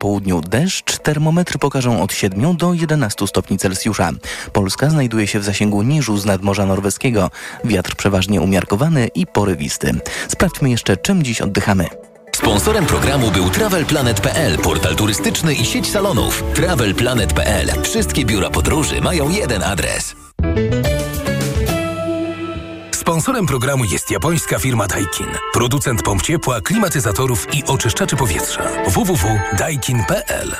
południu deszcz, termometry pokażą od 7 do 11 stopni Celsjusza. Polska znajduje się w zasięgu niżu z nadmorza norweskiego. Wiatr przeważnie umiarkowany i porywisty. Sprawdźmy jeszcze, czym dziś oddychamy. Sponsorem programu był TravelPlanet.pl, portal turystyczny i sieć salonów. TravelPlanet.pl. Wszystkie biura podróży mają jeden adres. Sponsorem programu jest japońska firma Daikin. Producent pomp ciepła, klimatyzatorów i oczyszczaczy powietrza. www.daikin.pl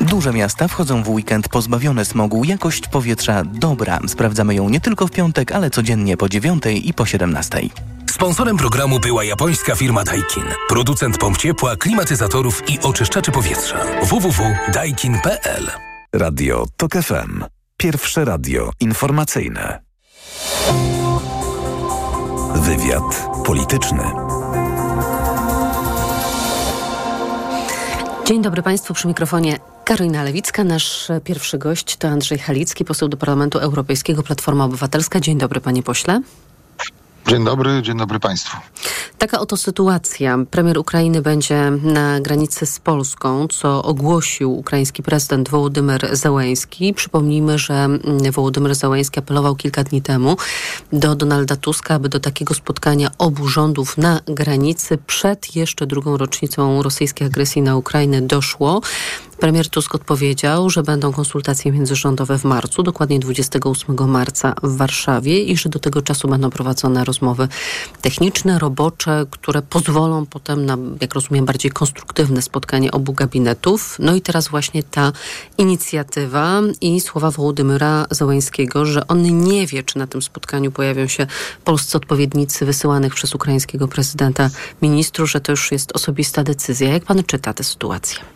Duże miasta wchodzą w weekend pozbawione smogu. Jakość powietrza dobra. Sprawdzamy ją nie tylko w piątek, ale codziennie po 9 i po 17. Sponsorem programu była japońska firma Daikin. Producent pomp ciepła, klimatyzatorów i oczyszczaczy powietrza. www.daikin.pl Radio TOK FM. Pierwsze radio informacyjne. Wywiad polityczny. Dzień dobry Państwu przy mikrofonie Karolina Lewicka. Nasz pierwszy gość to Andrzej Halicki, poseł do Parlamentu Europejskiego, Platforma Obywatelska. Dzień dobry Panie Pośle. Dzień dobry, dzień dobry Państwu. Taka oto sytuacja. Premier Ukrainy będzie na granicy z Polską, co ogłosił ukraiński prezydent Wołodymyr Zełęński. Przypomnijmy, że Wołodymyr Zełęński apelował kilka dni temu do Donalda Tuska, aby do takiego spotkania obu rządów na granicy przed jeszcze drugą rocznicą rosyjskiej agresji na Ukrainę doszło. Premier Tusk odpowiedział, że będą konsultacje międzyrządowe w marcu, dokładnie 28 marca w Warszawie i że do tego czasu będą prowadzone rozmowy techniczne, robocze, które pozwolą potem na, jak rozumiem, bardziej konstruktywne spotkanie obu gabinetów. No i teraz właśnie ta inicjatywa i słowa Wołodymyra Załańskiego, że on nie wie, czy na tym spotkaniu pojawią się polscy odpowiednicy wysyłanych przez ukraińskiego prezydenta ministrów, że to już jest osobista decyzja. Jak pan czyta tę sytuację?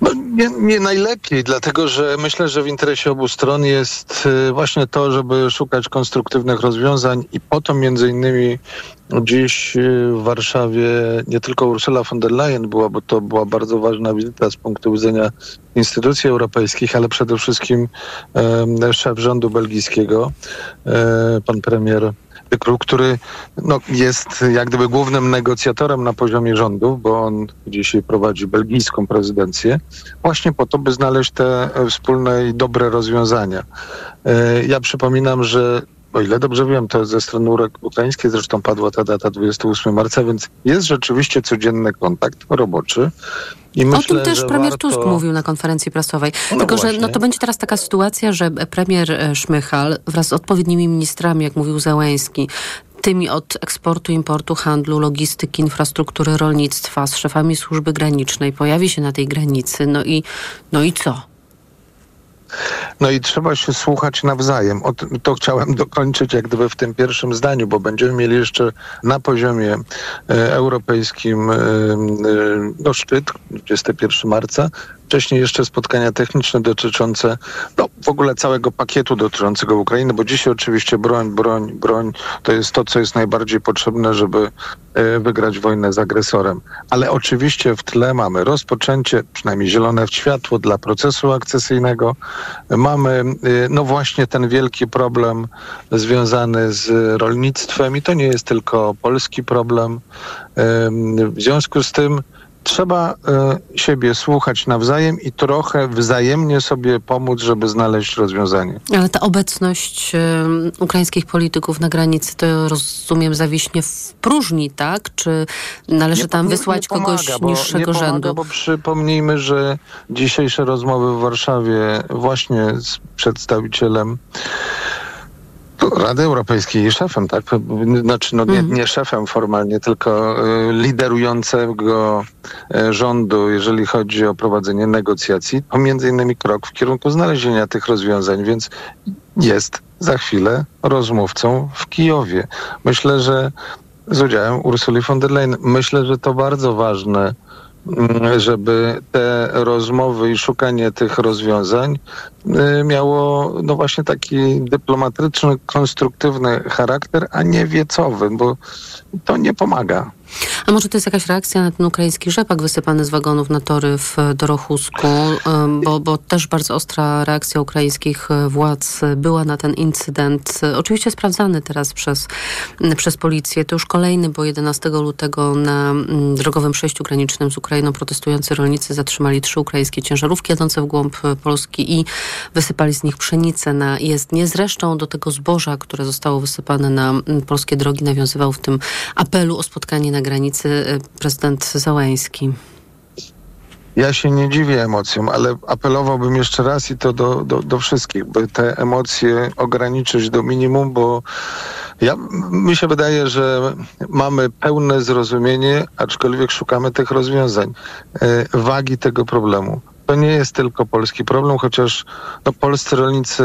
No, nie, nie, najlepiej, dlatego że myślę, że w interesie obu stron jest y, właśnie to, żeby szukać konstruktywnych rozwiązań i po to między innymi dziś y, w Warszawie nie tylko Ursula von der Leyen była, bo to była bardzo ważna wizyta z punktu widzenia instytucji europejskich, ale przede wszystkim e, szef rządu belgijskiego, e, pan premier który no, jest jak gdyby głównym negocjatorem na poziomie rządów, bo on dzisiaj prowadzi belgijską prezydencję, właśnie po to, by znaleźć te wspólne i dobre rozwiązania. E, ja przypominam, że o ile dobrze wiem, to ze strony ukraińskiej zresztą padła ta data 28 marca, więc jest rzeczywiście codzienny kontakt roboczy. Myślę, o tym też premier warto... Tusk mówił na konferencji prasowej. No Tylko, właśnie. że no to będzie teraz taka sytuacja, że premier e, Szmychal wraz z odpowiednimi ministrami, jak mówił Załęski, tymi od eksportu, importu, handlu, logistyki, infrastruktury, rolnictwa, z szefami służby granicznej pojawi się na tej granicy. No i, no i co? No i trzeba się słuchać nawzajem. O to chciałem dokończyć jak gdyby w tym pierwszym zdaniu, bo będziemy mieli jeszcze na poziomie e, europejskim e, e, no, szczyt 21 marca, wcześniej jeszcze spotkania techniczne dotyczące no, w ogóle całego pakietu dotyczącego Ukrainy, bo dzisiaj oczywiście broń, broń, broń to jest to, co jest najbardziej potrzebne, żeby e, wygrać wojnę z agresorem. Ale oczywiście w tle mamy rozpoczęcie, przynajmniej zielone światło dla procesu akcesyjnego. Mamy e, no właśnie ten wielki problem związany z rolnictwem i to nie jest tylko polski problem. W związku z tym trzeba y, siebie słuchać nawzajem i trochę wzajemnie sobie pomóc, żeby znaleźć rozwiązanie. Ale ta obecność y, ukraińskich polityków na granicy, to rozumiem, zawiśnie w próżni, tak? Czy należy nie, tam nie, wysłać nie kogoś pomaga, niższego bo, rzędu? Pomaga, bo przypomnijmy, że dzisiejsze rozmowy w Warszawie właśnie z przedstawicielem Rady Europejskiej i szefem, tak? Znaczy, no nie, mhm. nie szefem formalnie, tylko y, liderującego y, rządu, jeżeli chodzi o prowadzenie negocjacji, to między innymi krok w kierunku znalezienia tych rozwiązań, więc jest za chwilę rozmówcą w Kijowie. Myślę, że z udziałem Ursuli von der Leyen, myślę, że to bardzo ważne żeby te rozmowy i szukanie tych rozwiązań y, miało no właśnie taki dyplomatyczny, konstruktywny charakter, a nie wiecowy, bo to nie pomaga. A może to jest jakaś reakcja na ten ukraiński rzepak wysypany z wagonów na tory w Dorochusku, bo, bo też bardzo ostra reakcja ukraińskich władz była na ten incydent. Oczywiście sprawdzany teraz przez, przez policję. To już kolejny, bo 11 lutego na drogowym przejściu granicznym z Ukrainą protestujący rolnicy zatrzymali trzy ukraińskie ciężarówki jadące w głąb Polski i wysypali z nich pszenicę na jezdnię. Zresztą do tego zboża, które zostało wysypane na polskie drogi, nawiązywał w tym apelu o spotkanie na granicy y, prezydent Załęski. Ja się nie dziwię emocjom, ale apelowałbym jeszcze raz i to do, do, do wszystkich, by te emocje ograniczyć do minimum, bo ja, mi się wydaje, że mamy pełne zrozumienie, aczkolwiek szukamy tych rozwiązań, e, wagi tego problemu. To nie jest tylko polski problem, chociaż no, polscy rolnicy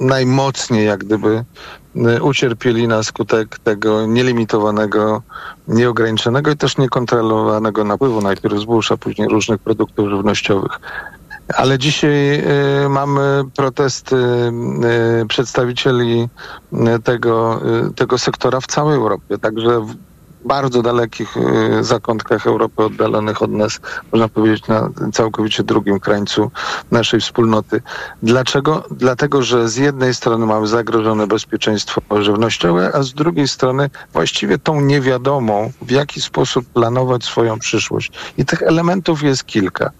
najmocniej jak gdyby e, ucierpieli na skutek tego nielimitowanego, nieograniczonego i też niekontrolowanego napływu najpierw zbóż, a później różnych produktów żywnościowych. Ale dzisiaj y, mamy protesty y, przedstawicieli y, tego, tego sektora w całej Europie, także bardzo dalekich zakątkach Europy, oddalonych od nas, można powiedzieć, na całkowicie drugim krańcu naszej wspólnoty. Dlaczego? Dlatego, że z jednej strony mamy zagrożone bezpieczeństwo żywnościowe, a z drugiej strony właściwie tą niewiadomą, w jaki sposób planować swoją przyszłość. I tych elementów jest kilka.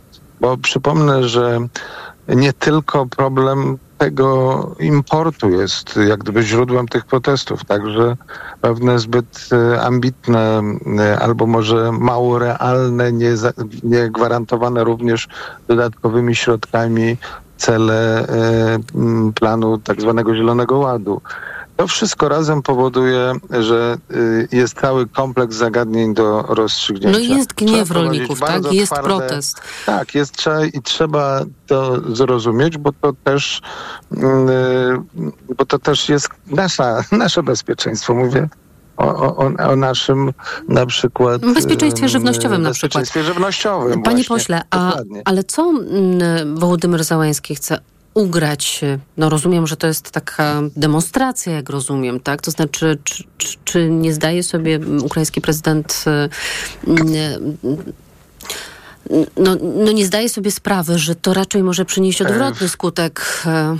Bo przypomnę, że nie tylko problem tego importu jest jak gdyby źródłem tych protestów, także pewne zbyt e, ambitne e, albo może mało realne, nie, nie gwarantowane również dodatkowymi środkami cele e, planu tak zwanego Zielonego Ładu. To wszystko razem powoduje, że y, jest cały kompleks zagadnień do rozstrzygnięcia. No jest gniew rolników, tak? Jest twarde, protest. Tak, jest trzeba, i trzeba to zrozumieć, bo to też, yy, bo to też jest nasza, nasze bezpieczeństwo. Mówię o, o, o, naszym na przykład... Bezpieczeństwie żywnościowym na przykład. Bezpieczeństwie żywnościowym Panie właśnie. pośle, a, ale co mm, Wołodymyr Załański chce ugrać? No rozumiem, że to jest taka demonstracja, jak rozumiem, tak? To znaczy, czy, czy, czy nie zdaje sobie ukraiński prezydent no, no nie zdaje sobie sprawy, że to raczej może przynieść odwrotny skutek e,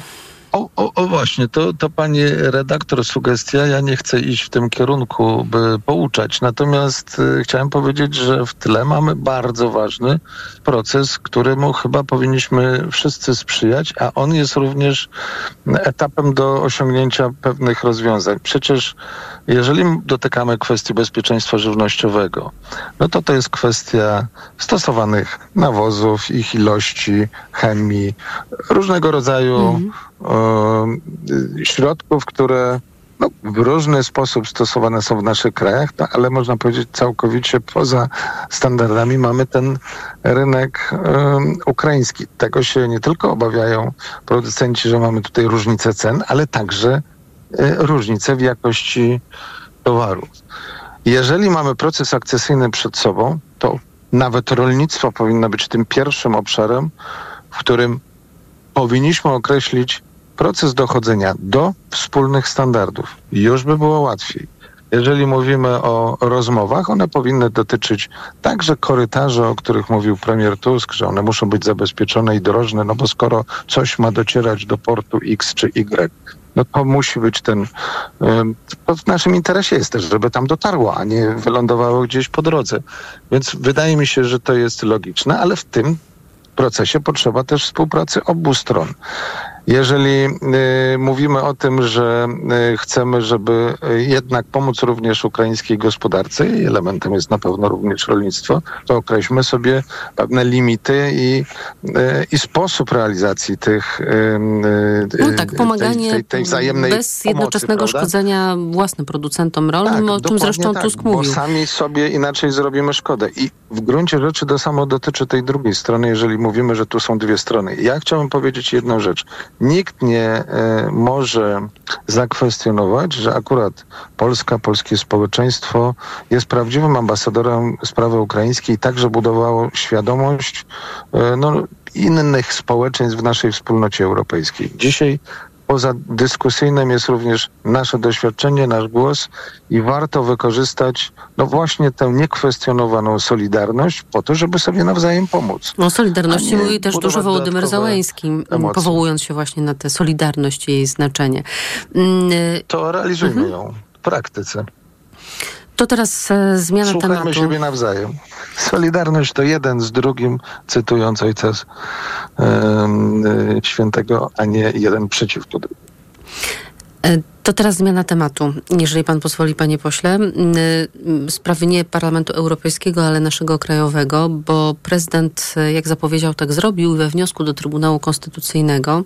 o, o, o, właśnie, to, to pani redaktor sugestia. Ja nie chcę iść w tym kierunku, by pouczać. Natomiast y, chciałem powiedzieć, że w tle mamy bardzo ważny proces, któremu chyba powinniśmy wszyscy sprzyjać, a on jest również etapem do osiągnięcia pewnych rozwiązań. Przecież jeżeli dotykamy kwestii bezpieczeństwa żywnościowego, no to to jest kwestia stosowanych nawozów, ich ilości, chemii, różnego rodzaju mm. Środków, które no, w różny sposób stosowane są w naszych krajach, no, ale można powiedzieć całkowicie poza standardami mamy ten rynek um, ukraiński. Tego się nie tylko obawiają producenci, że mamy tutaj różnicę cen, ale także Y, różnice w jakości towaru. Jeżeli mamy proces akcesyjny przed sobą, to nawet rolnictwo powinno być tym pierwszym obszarem, w którym powinniśmy określić proces dochodzenia do wspólnych standardów. Już by było łatwiej. Jeżeli mówimy o rozmowach, one powinny dotyczyć także korytarzy, o których mówił premier Tusk, że one muszą być zabezpieczone i drożne, no bo skoro coś ma docierać do portu X czy Y, no to musi być ten. To w naszym interesie jest też, żeby tam dotarło, a nie wylądowało gdzieś po drodze. Więc wydaje mi się, że to jest logiczne, ale w tym procesie potrzeba też współpracy obu stron. Jeżeli y, mówimy o tym, że y, chcemy, żeby jednak pomóc również ukraińskiej gospodarce i elementem jest na pewno również rolnictwo, to określmy sobie pewne limity i, y, i sposób realizacji tych no tak, pomaganie tej, tej, tej wzajemnej bez jednoczesnego szkodzenia własnym producentom rolnym, tak, o czym zresztą tak, Tusk mówił. Bo sami sobie inaczej zrobimy szkodę. I w gruncie rzeczy to samo dotyczy tej drugiej strony, jeżeli mówimy, że tu są dwie strony. Ja chciałbym powiedzieć jedną rzecz nikt nie e, może zakwestionować, że akurat Polska, polskie społeczeństwo jest prawdziwym ambasadorem sprawy ukraińskiej i także budowało świadomość e, no, innych społeczeństw w naszej wspólnocie europejskiej. Dzisiaj poza dyskusyjnym jest również nasze doświadczenie, nasz głos i warto wykorzystać no właśnie tę niekwestionowaną solidarność po to, żeby sobie nawzajem pomóc. O solidarności mówi też dużo Wołodymyr Załęski, powołując się właśnie na tę solidarność i jej znaczenie. Mm, to realizujmy mhm. ją w praktyce. To teraz e, zmiana Słuchajmy tematu. siebie nawzajem. Solidarność to jeden z drugim, cytując ojca e, świętego, a nie jeden przeciwko. E, to teraz zmiana tematu, jeżeli pan pozwoli, panie pośle. Sprawy nie Parlamentu Europejskiego, ale naszego krajowego, bo prezydent, jak zapowiedział, tak zrobił we wniosku do Trybunału Konstytucyjnego.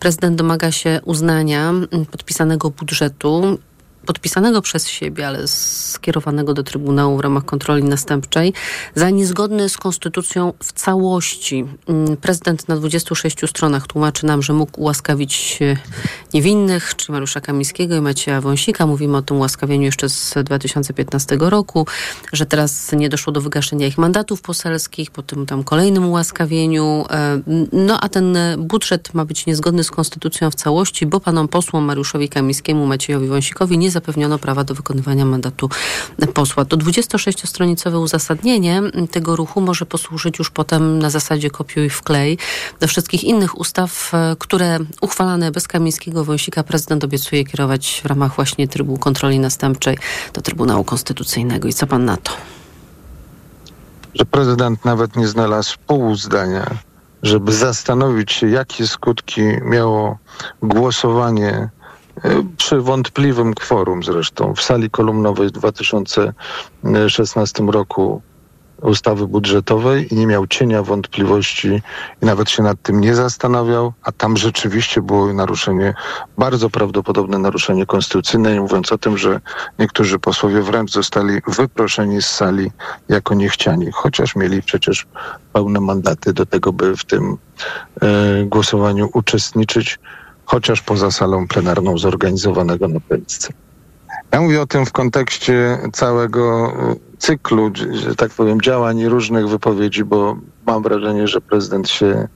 Prezydent domaga się uznania podpisanego budżetu podpisanego przez siebie, ale skierowanego do Trybunału w ramach kontroli następczej, za niezgodny z konstytucją w całości. Mm, prezydent na 26 stronach tłumaczy nam, że mógł ułaskawić niewinnych, czyli Mariusza Kamińskiego i Macieja Wąsika. Mówimy o tym ułaskawieniu jeszcze z 2015 roku, że teraz nie doszło do wygaszenia ich mandatów poselskich, po tym tam kolejnym ułaskawieniu. E, no a ten budżet ma być niezgodny z konstytucją w całości, bo panom posłom Mariuszowi Kamińskiemu, Maciejowi Wąsikowi nie zapewniono prawa do wykonywania mandatu posła. To 26-stronicowe uzasadnienie tego ruchu może posłużyć już potem na zasadzie kopiuj wklej do wszystkich innych ustaw, e, które uchwalane bez Kamińskiego Wąsika prezydent obiecuje kierować w ramach właśnie trybu kontroli następczej do Trybunału Konstytucyjnego. I co pan na to? Że prezydent nawet nie znalazł pół zdania, żeby zastanowić się, jakie skutki miało głosowanie przy wątpliwym kworum zresztą. W sali kolumnowej w 2016 roku ustawy budżetowej i nie miał cienia wątpliwości i nawet się nad tym nie zastanawiał, a tam rzeczywiście było naruszenie, bardzo prawdopodobne naruszenie konstytucyjne, nie mówiąc o tym, że niektórzy posłowie wręcz zostali wyproszeni z sali jako niechciani, chociaż mieli przecież pełne mandaty do tego, by w tym e, głosowaniu uczestniczyć chociaż poza salą plenarną zorganizowanego na Polsce. Ja mówię o tym w kontekście całego e, cyklu, że tak powiem, działań i różnych wypowiedzi, bo mam wrażenie, że prezydent się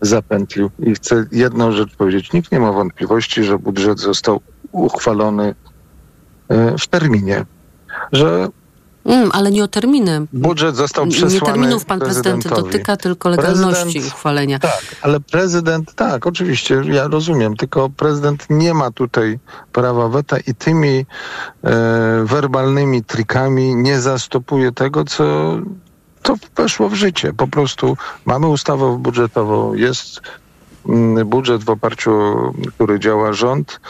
zapętlił i chcę jedną rzecz powiedzieć. Nikt nie ma wątpliwości, że budżet został uchwalony e, w terminie, że Mm, ale nie o terminy. Budżet został przesłany Nie terminów pan prezydent dotyka, tylko legalności prezydent, uchwalenia. Tak, ale prezydent, tak, oczywiście, ja rozumiem, tylko prezydent nie ma tutaj prawa weta i tymi e, werbalnymi trikami nie zastopuje tego, co to weszło w życie. Po prostu mamy ustawę budżetową, jest budżet w oparciu, który działa rząd,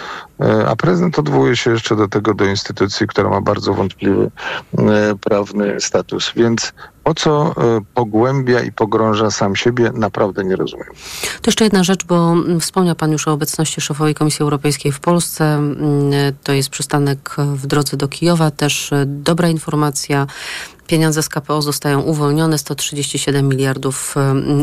e, a prezydent odwołuje się jeszcze do tego, do instytucji, która ma bardzo wątpliwy e, prawny status. Więc po co e, pogłębia i pogrąża sam siebie, naprawdę nie rozumiem. To jeszcze jedna rzecz, bo mm, wspomniał Pan już o obecności szefowej Komisji Europejskiej w Polsce. Mm, to jest przystanek w drodze do Kijowa. Też dobra informacja. Pieniądze z KPO zostają uwolnione, 137 miliardów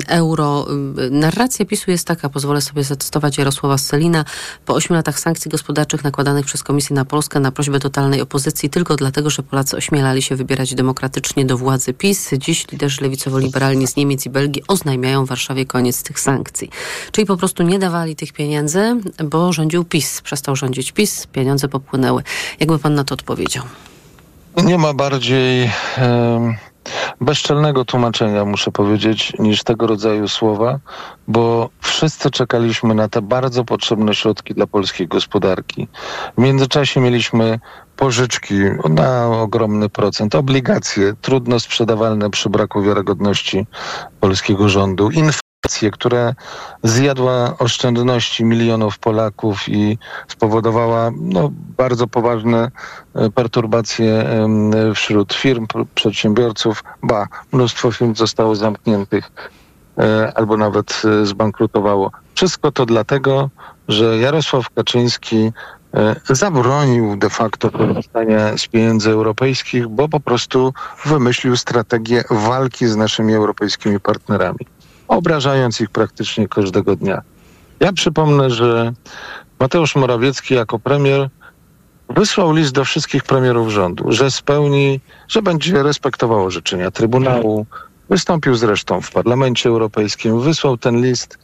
euro. Narracja PiSu jest taka, pozwolę sobie zacytować Jarosława Selina. Po ośmiu latach sankcji gospodarczych nakładanych przez Komisję na Polskę na prośbę totalnej opozycji tylko dlatego, że Polacy ośmielali się wybierać demokratycznie do władzy PiS, dziś liderzy lewicowo-liberalni z Niemiec i Belgii oznajmiają w Warszawie koniec tych sankcji. Czyli po prostu nie dawali tych pieniędzy, bo rządził PiS. Przestał rządzić PiS, pieniądze popłynęły. Jakby pan na to odpowiedział? Nie ma bardziej bezczelnego tłumaczenia, muszę powiedzieć, niż tego rodzaju słowa, bo wszyscy czekaliśmy na te bardzo potrzebne środki dla polskiej gospodarki. W międzyczasie mieliśmy pożyczki na ogromny procent, obligacje trudno sprzedawalne przy braku wiarygodności polskiego rządu, która zjadła oszczędności milionów Polaków i spowodowała no, bardzo poważne e, perturbacje wśród firm, przedsiębiorców. Ba, mnóstwo firm zostało zamkniętych e, albo nawet e, zbankrutowało. Wszystko to dlatego, że Jarosław Kaczyński zabronił de facto korzystania z pieniędzy europejskich, bo po prostu wymyślił strategię walki z naszymi europejskimi partnerami obrażając ich praktycznie każdego dnia. Ja przypomnę, że Mateusz Morawiecki jako premier wysłał list do wszystkich premierów rządu, że spełni, że będzie respektował orzeczenia Trybunału. Wystąpił zresztą w Parlamencie Europejskim, wysłał ten list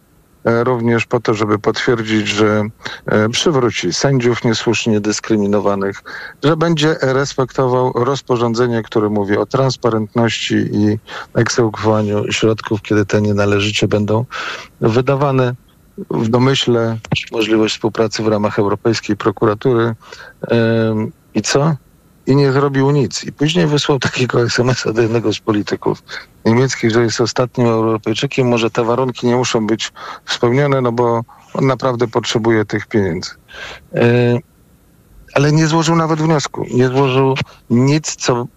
również po to, żeby potwierdzić, że e, przywróci sędziów niesłusznie dyskryminowanych, że będzie respektował rozporządzenie, które mówi o transparentności i egzekwowaniu środków, kiedy te nienależycie będą wydawane w domyśle możliwość współpracy w ramach Europejskiej Prokuratury. I co? I nie zrobił nic. I później wysłał takiego SMS-a do jednego z polityków niemieckich, że jest ostatnim Europejczykiem. Może te warunki nie muszą być spełnione, no bo on naprawdę potrzebuje tych pieniędzy. Ale nie złożył nawet wniosku. Nie złożył nic, co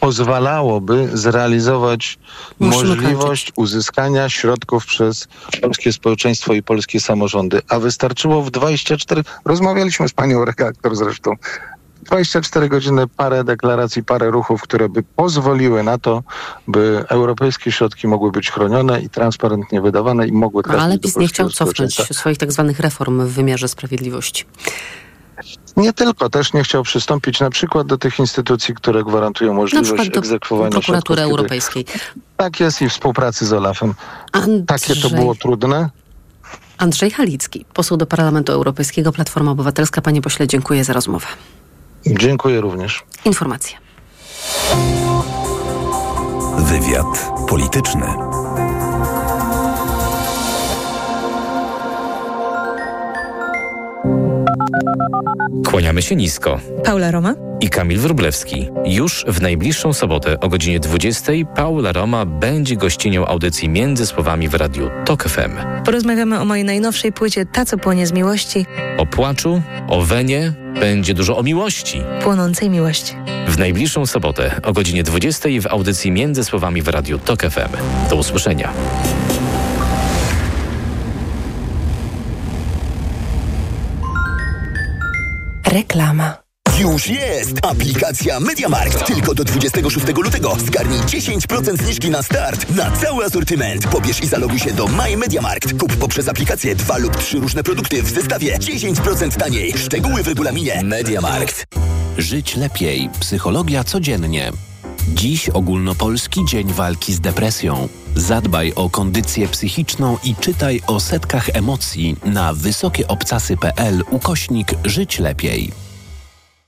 pozwalałoby zrealizować Musimy możliwość kończyć. uzyskania środków przez polskie społeczeństwo i polskie samorządy. A wystarczyło w 24, rozmawialiśmy z panią redaktor zresztą, 24 godziny, parę deklaracji, parę ruchów, które by pozwoliły na to, by europejskie środki mogły być chronione i transparentnie wydawane i mogły trafić Ale PiS nie chciał cofnąć swoich tak zwanych reform w wymiarze sprawiedliwości. Nie tylko, też nie chciał przystąpić na przykład do tych instytucji, które gwarantują możliwość do egzekwowania prokuratury środków, europejskiej. Tak jest i współpracy z Olafem. Andrzej... Takie to było trudne. Andrzej Halicki, poseł do Parlamentu Europejskiego, Platforma Obywatelska. Panie pośle, dziękuję za rozmowę. Dziękuję również. Informacje. Wywiad polityczny. Kłaniamy się nisko. Paula Roma i Kamil Wróblewski. Już w najbliższą sobotę o godzinie 20 Paula Roma będzie gościnią audycji Między Słowami w Radiu TOK FM. Porozmawiamy o mojej najnowszej płycie Ta, co płonie z miłości. O płaczu, o wenie, będzie dużo o miłości. Płonącej miłości. W najbliższą sobotę o godzinie 20 w audycji Między Słowami w Radiu TOK FM. Do usłyszenia. Reklama. Już jest! Aplikacja MediaMarkt. Tylko do 26 lutego zgarnij 10% zniżki na start na cały asortyment. Pobierz i zaloguj się do My MediaMarkt. Kup poprzez aplikację dwa lub trzy różne produkty w zestawie 10% taniej. Szczegóły w regulaminie MediaMarkt. Żyć lepiej. Psychologia codziennie. Dziś ogólnopolski dzień walki z depresją. Zadbaj o kondycję psychiczną i czytaj o setkach emocji na wysokieobcasy.pl ukośnik Żyć lepiej.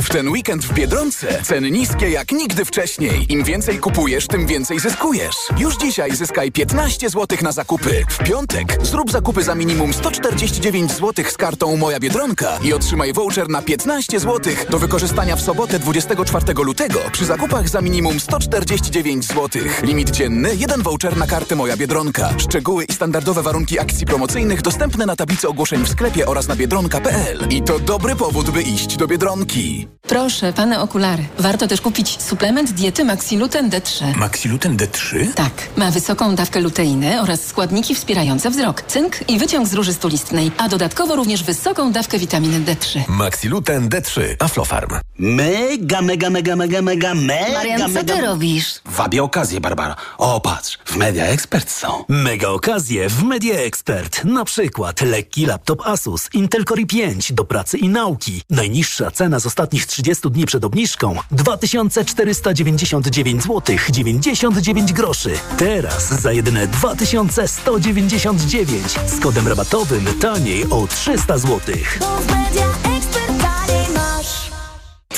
w ten weekend w Biedronce ceny niskie jak nigdy wcześniej. Im więcej kupujesz, tym więcej zyskujesz. Już dzisiaj zyskaj 15 zł na zakupy. W piątek zrób zakupy za minimum 149 zł z kartą Moja Biedronka i otrzymaj voucher na 15 zł do wykorzystania w sobotę 24 lutego przy zakupach za minimum 149 zł. Limit dzienny, jeden voucher na kartę Moja Biedronka. Szczegóły i standardowe warunki akcji promocyjnych dostępne na tablicy ogłoszeń w sklepie oraz na biedronka.pl. I to dobry powód, by iść do Biedronki. Proszę, pane okulary. Warto też kupić suplement diety Maxiluten D3. Maxiluten D3? Tak. Ma wysoką dawkę luteiny oraz składniki wspierające wzrok, cynk i wyciąg z róży stulistnej, a dodatkowo również wysoką dawkę witaminy D3. Maxiluten D3. Aflofarm. Mega, mega, mega, mega, mega, mega, Marian, co ty robisz? Wabie okazję, Barbara. O, patrz, w Media Expert są. Mega okazje w Media Expert. Na przykład lekki laptop Asus Intel Core i5 do pracy i nauki. Najniższa cena z ostatnich 30 dni przed obniżką 2499 zł 99 groszy. Teraz za jedyne 2199 z kodem rabatowym taniej o 300 zł.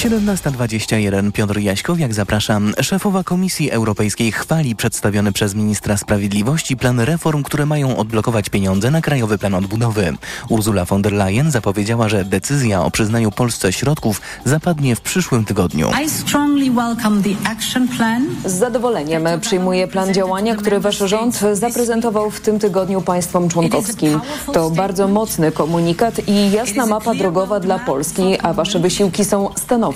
17.21 Piotr Jaśkowiak zapraszam. Szefowa Komisji Europejskiej chwali przedstawiony przez ministra sprawiedliwości plan reform, które mają odblokować pieniądze na Krajowy Plan Odbudowy. Ursula von der Leyen zapowiedziała, że decyzja o przyznaniu Polsce środków zapadnie w przyszłym tygodniu. Z zadowoleniem przyjmuję plan działania, który wasz rząd zaprezentował w tym tygodniu państwom członkowskim. To bardzo mocny komunikat i jasna mapa drogowa dla Polski, a wasze wysiłki są stanowcze.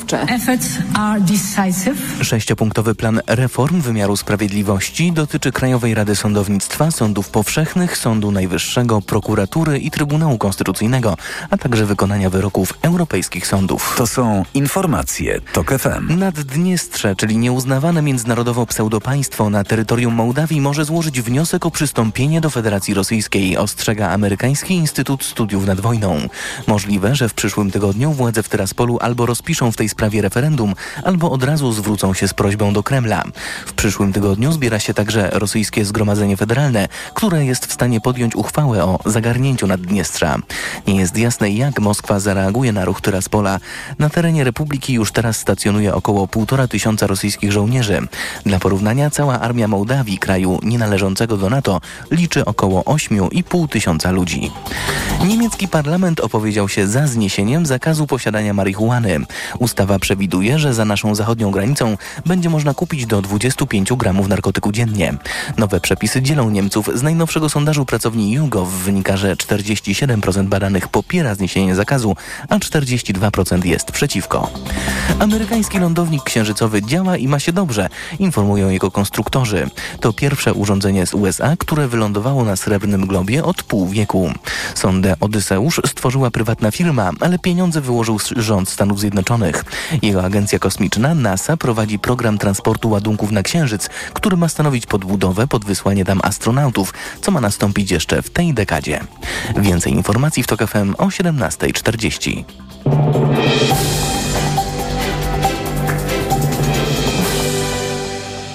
Sześciopunktowy plan reform wymiaru sprawiedliwości dotyczy Krajowej Rady Sądownictwa, Sądów Powszechnych, Sądu Najwyższego, Prokuratury i Trybunału Konstytucyjnego, a także wykonania wyroków europejskich sądów. To są informacje TOK FM. Naddniestrze, czyli nieuznawane międzynarodowo pseudopaństwo na terytorium Mołdawii może złożyć wniosek o przystąpienie do Federacji Rosyjskiej, ostrzega Amerykański Instytut Studiów nad Wojną. Możliwe, że w przyszłym tygodniu władze w Tyraspolu albo rozpiszą w tej sprawie referendum, albo od razu zwrócą się z prośbą do Kremla. W przyszłym tygodniu zbiera się także rosyjskie Zgromadzenie Federalne, które jest w stanie podjąć uchwałę o zagarnięciu Naddniestrza. Nie jest jasne, jak Moskwa zareaguje na ruch Tyraspola. Na terenie Republiki już teraz stacjonuje około półtora tysiąca rosyjskich żołnierzy. Dla porównania cała armia Mołdawii, kraju nienależącego do NATO, liczy około 8,5 tysiąca ludzi. Niemiecki parlament opowiedział się za zniesieniem zakazu posiadania marihuany. Ustawa przewiduje, że za naszą zachodnią granicą będzie można kupić do 25 gramów narkotyku dziennie. Nowe przepisy dzielą Niemców. Z najnowszego sondażu pracowni YouGov wynika, że 47% badanych popiera zniesienie zakazu, a 42% jest przeciwko. Amerykański lądownik księżycowy działa i ma się dobrze, informują jego konstruktorzy. To pierwsze urządzenie z USA, które wylądowało na Srebrnym Globie od pół wieku. Sondę Odyseusz stworzyła prywatna firma, ale pieniądze wyłożył rząd Stanów Zjednoczonych. Jego agencja kosmiczna NASA prowadzi program transportu ładunków na Księżyc, który ma stanowić podbudowę pod wysłanie tam astronautów, co ma nastąpić jeszcze w tej dekadzie. Więcej informacji w TOK FM o 17.40.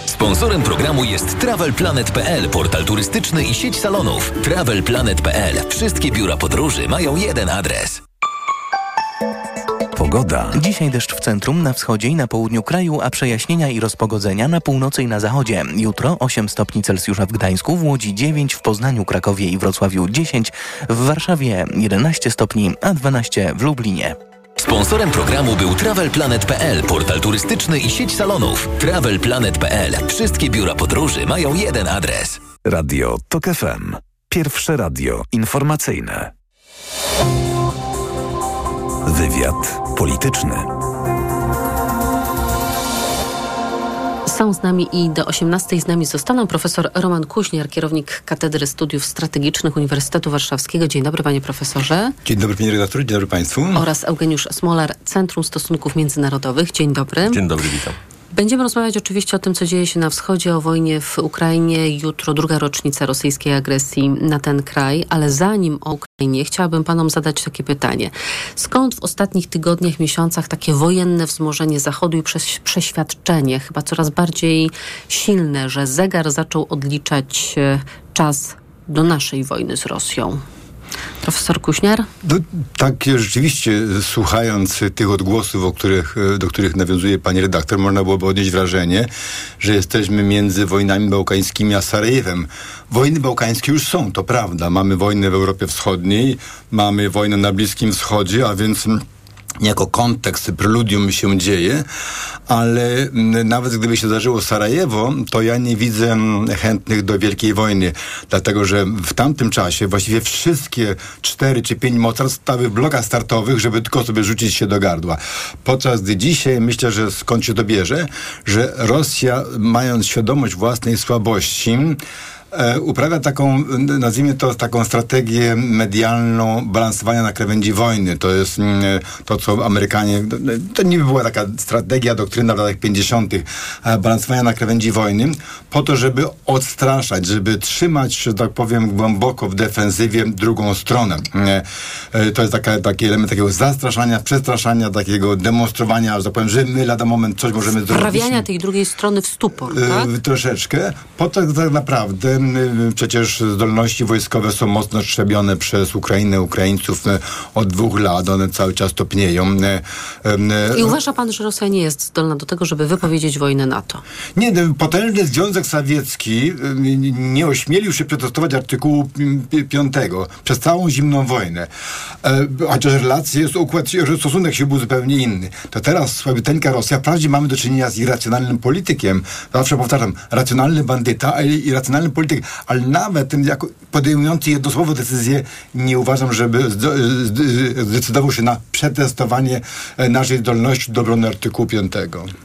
Sponsorem programu jest TravelPlanet.pl, portal turystyczny i sieć salonów. TravelPlanet.pl. Wszystkie biura podróży mają jeden adres. Pogoda. Dzisiaj deszcz w centrum, na wschodzie i na południu kraju, a przejaśnienia i rozpogodzenia na północy i na zachodzie. Jutro 8 stopni Celsjusza w Gdańsku, w Łodzi 9, w Poznaniu, Krakowie i Wrocławiu 10, w Warszawie 11 stopni, a 12 w Lublinie. Sponsorem programu był TravelPlanet.pl, portal turystyczny i sieć salonów. TravelPlanet.pl. Wszystkie biura podróży mają jeden adres. Radio TOK FM. Pierwsze radio informacyjne. Wywiad polityczny. Są z nami i do 18 z nami zostaną profesor Roman Kuźniar, kierownik Katedry Studiów Strategicznych Uniwersytetu Warszawskiego. Dzień dobry panie profesorze. Dzień dobry panie redaktorze, dzień dobry państwu. Oraz Eugeniusz Smolar, Centrum Stosunków Międzynarodowych. Dzień dobry. Dzień dobry, witam. Będziemy rozmawiać oczywiście o tym, co dzieje się na wschodzie, o wojnie w Ukrainie. Jutro druga rocznica rosyjskiej agresji na ten kraj, ale zanim o Ukrainie, chciałabym panom zadać takie pytanie. Skąd w ostatnich tygodniach, miesiącach takie wojenne wzmożenie Zachodu i przeświadczenie, chyba coraz bardziej silne, że zegar zaczął odliczać e, czas do naszej wojny z Rosją? Profesor Kuśniar? No, tak, rzeczywiście, słuchając tych odgłosów, o których, do których nawiązuje pani redaktor, można byłoby odnieść wrażenie, że jesteśmy między wojnami bałkańskimi a Sarajewem. Wojny bałkańskie już są, to prawda. Mamy wojnę w Europie Wschodniej, mamy wojnę na Bliskim Wschodzie, a więc jako kontekst, preludium się dzieje, ale nawet gdyby się zdarzyło Sarajewo, to ja nie widzę chętnych do Wielkiej Wojny, dlatego że w tamtym czasie właściwie wszystkie cztery czy pięć mocarstw stały w blokach startowych, żeby tylko sobie rzucić się do gardła. Podczas gdy dzisiaj myślę, że skąd się to bierze, że Rosja, mając świadomość własnej słabości, uprawia taką, nazwijmy to, taką strategię medialną balansowania na krawędzi wojny. To jest mm, to, co Amerykanie, to niby była taka strategia, doktryna w latach 50. E, balansowania na krawędzi wojny, po to, żeby odstraszać, żeby trzymać, że tak powiem, głęboko w defensywie drugą stronę. E, e, to jest taka, taki element takiego zastraszania, przestraszania, takiego demonstrowania, że tak powiem, że my lada moment coś możemy zrobić. Wprawiania tej drugiej strony w stupor, E, tak? Troszeczkę. Po to tak naprawdę Przecież zdolności wojskowe są mocno trzebione przez Ukrainę, Ukraińców e, od dwóch lat. One cały czas topnieją. E, I uważa pan, że Rosja nie jest zdolna do tego, żeby wypowiedzieć wojnę NATO? Nie, potężny Związek Sowiecki nie ośmielił się przetestować artykułu 5 przez całą zimną wojnę. Chociaż relacje, układ, stosunek się był zupełnie inny. To teraz słabiteńka Rosja, wprawdzie mamy do czynienia z irracjonalnym politykiem. Zawsze powtarzam, racjonalny bandyta i racjonalny polityk, ale nawet ten jako podejmujący jednosłowo decyzję nie uważam, żeby zdecydował się na przetestowanie e, naszej zdolności do obrony artykułu 5.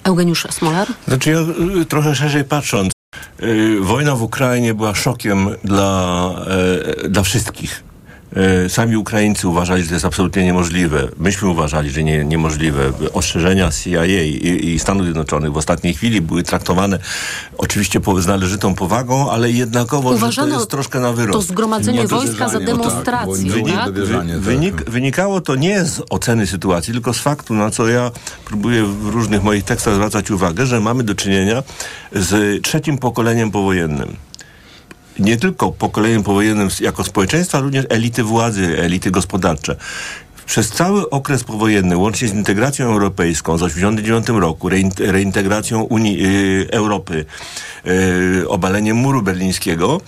Eugeniusz Smolar? Znaczy ja y, trochę szerzej patrząc, y, wojna w Ukrainie była szokiem dla, e, dla wszystkich sami Ukraińcy uważali, że to jest absolutnie niemożliwe. Myśmy uważali, że nie, niemożliwe. Ostrzeżenia CIA i, i Stanów Zjednoczonych w ostatniej chwili były traktowane oczywiście z należytą powagą, ale jednakowo Uważano, że to jest troszkę na wyrost. To zgromadzenie wojska za demonstrację. No tak, wynik, wy, wynik, wynikało to nie z oceny sytuacji, tylko z faktu, na co ja próbuję w różnych moich tekstach zwracać uwagę, że mamy do czynienia z trzecim pokoleniem powojennym nie tylko pokoleniem powojennym jako społeczeństwa, ale również elity władzy, elity gospodarcze. Przez cały okres powojenny, łącznie z integracją europejską z 1989 roku, reintegracją Unii yy, Europy, yy, obaleniem muru berlińskiego,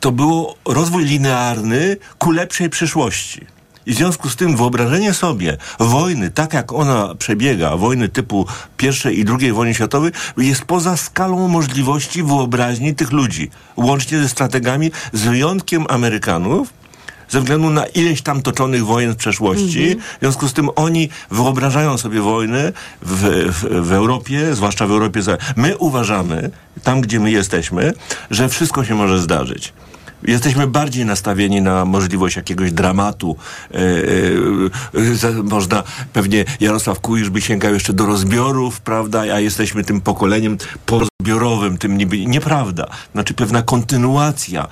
to był rozwój linearny ku lepszej przyszłości. I w związku z tym wyobrażenie sobie wojny, tak jak ona przebiega, wojny typu I i II wojny światowej, jest poza skalą możliwości wyobraźni tych ludzi, łącznie ze strategami, z wyjątkiem Amerykanów, ze względu na ileś tam toczonych wojen w przeszłości. -hmm. W związku z tym oni wyobrażają sobie wojny w, w, w Europie, zwłaszcza w Europie. My uważamy, tam gdzie my jesteśmy, że wszystko się może zdarzyć. Jesteśmy bardziej nastawieni na możliwość jakiegoś dramatu. E, e, e, można, pewnie Jarosław Kujisz by sięgał jeszcze do rozbiorów, prawda, a jesteśmy tym pokoleniem porozbiorowym, tym niby, nieprawda. Znaczy pewna kontynuacja e,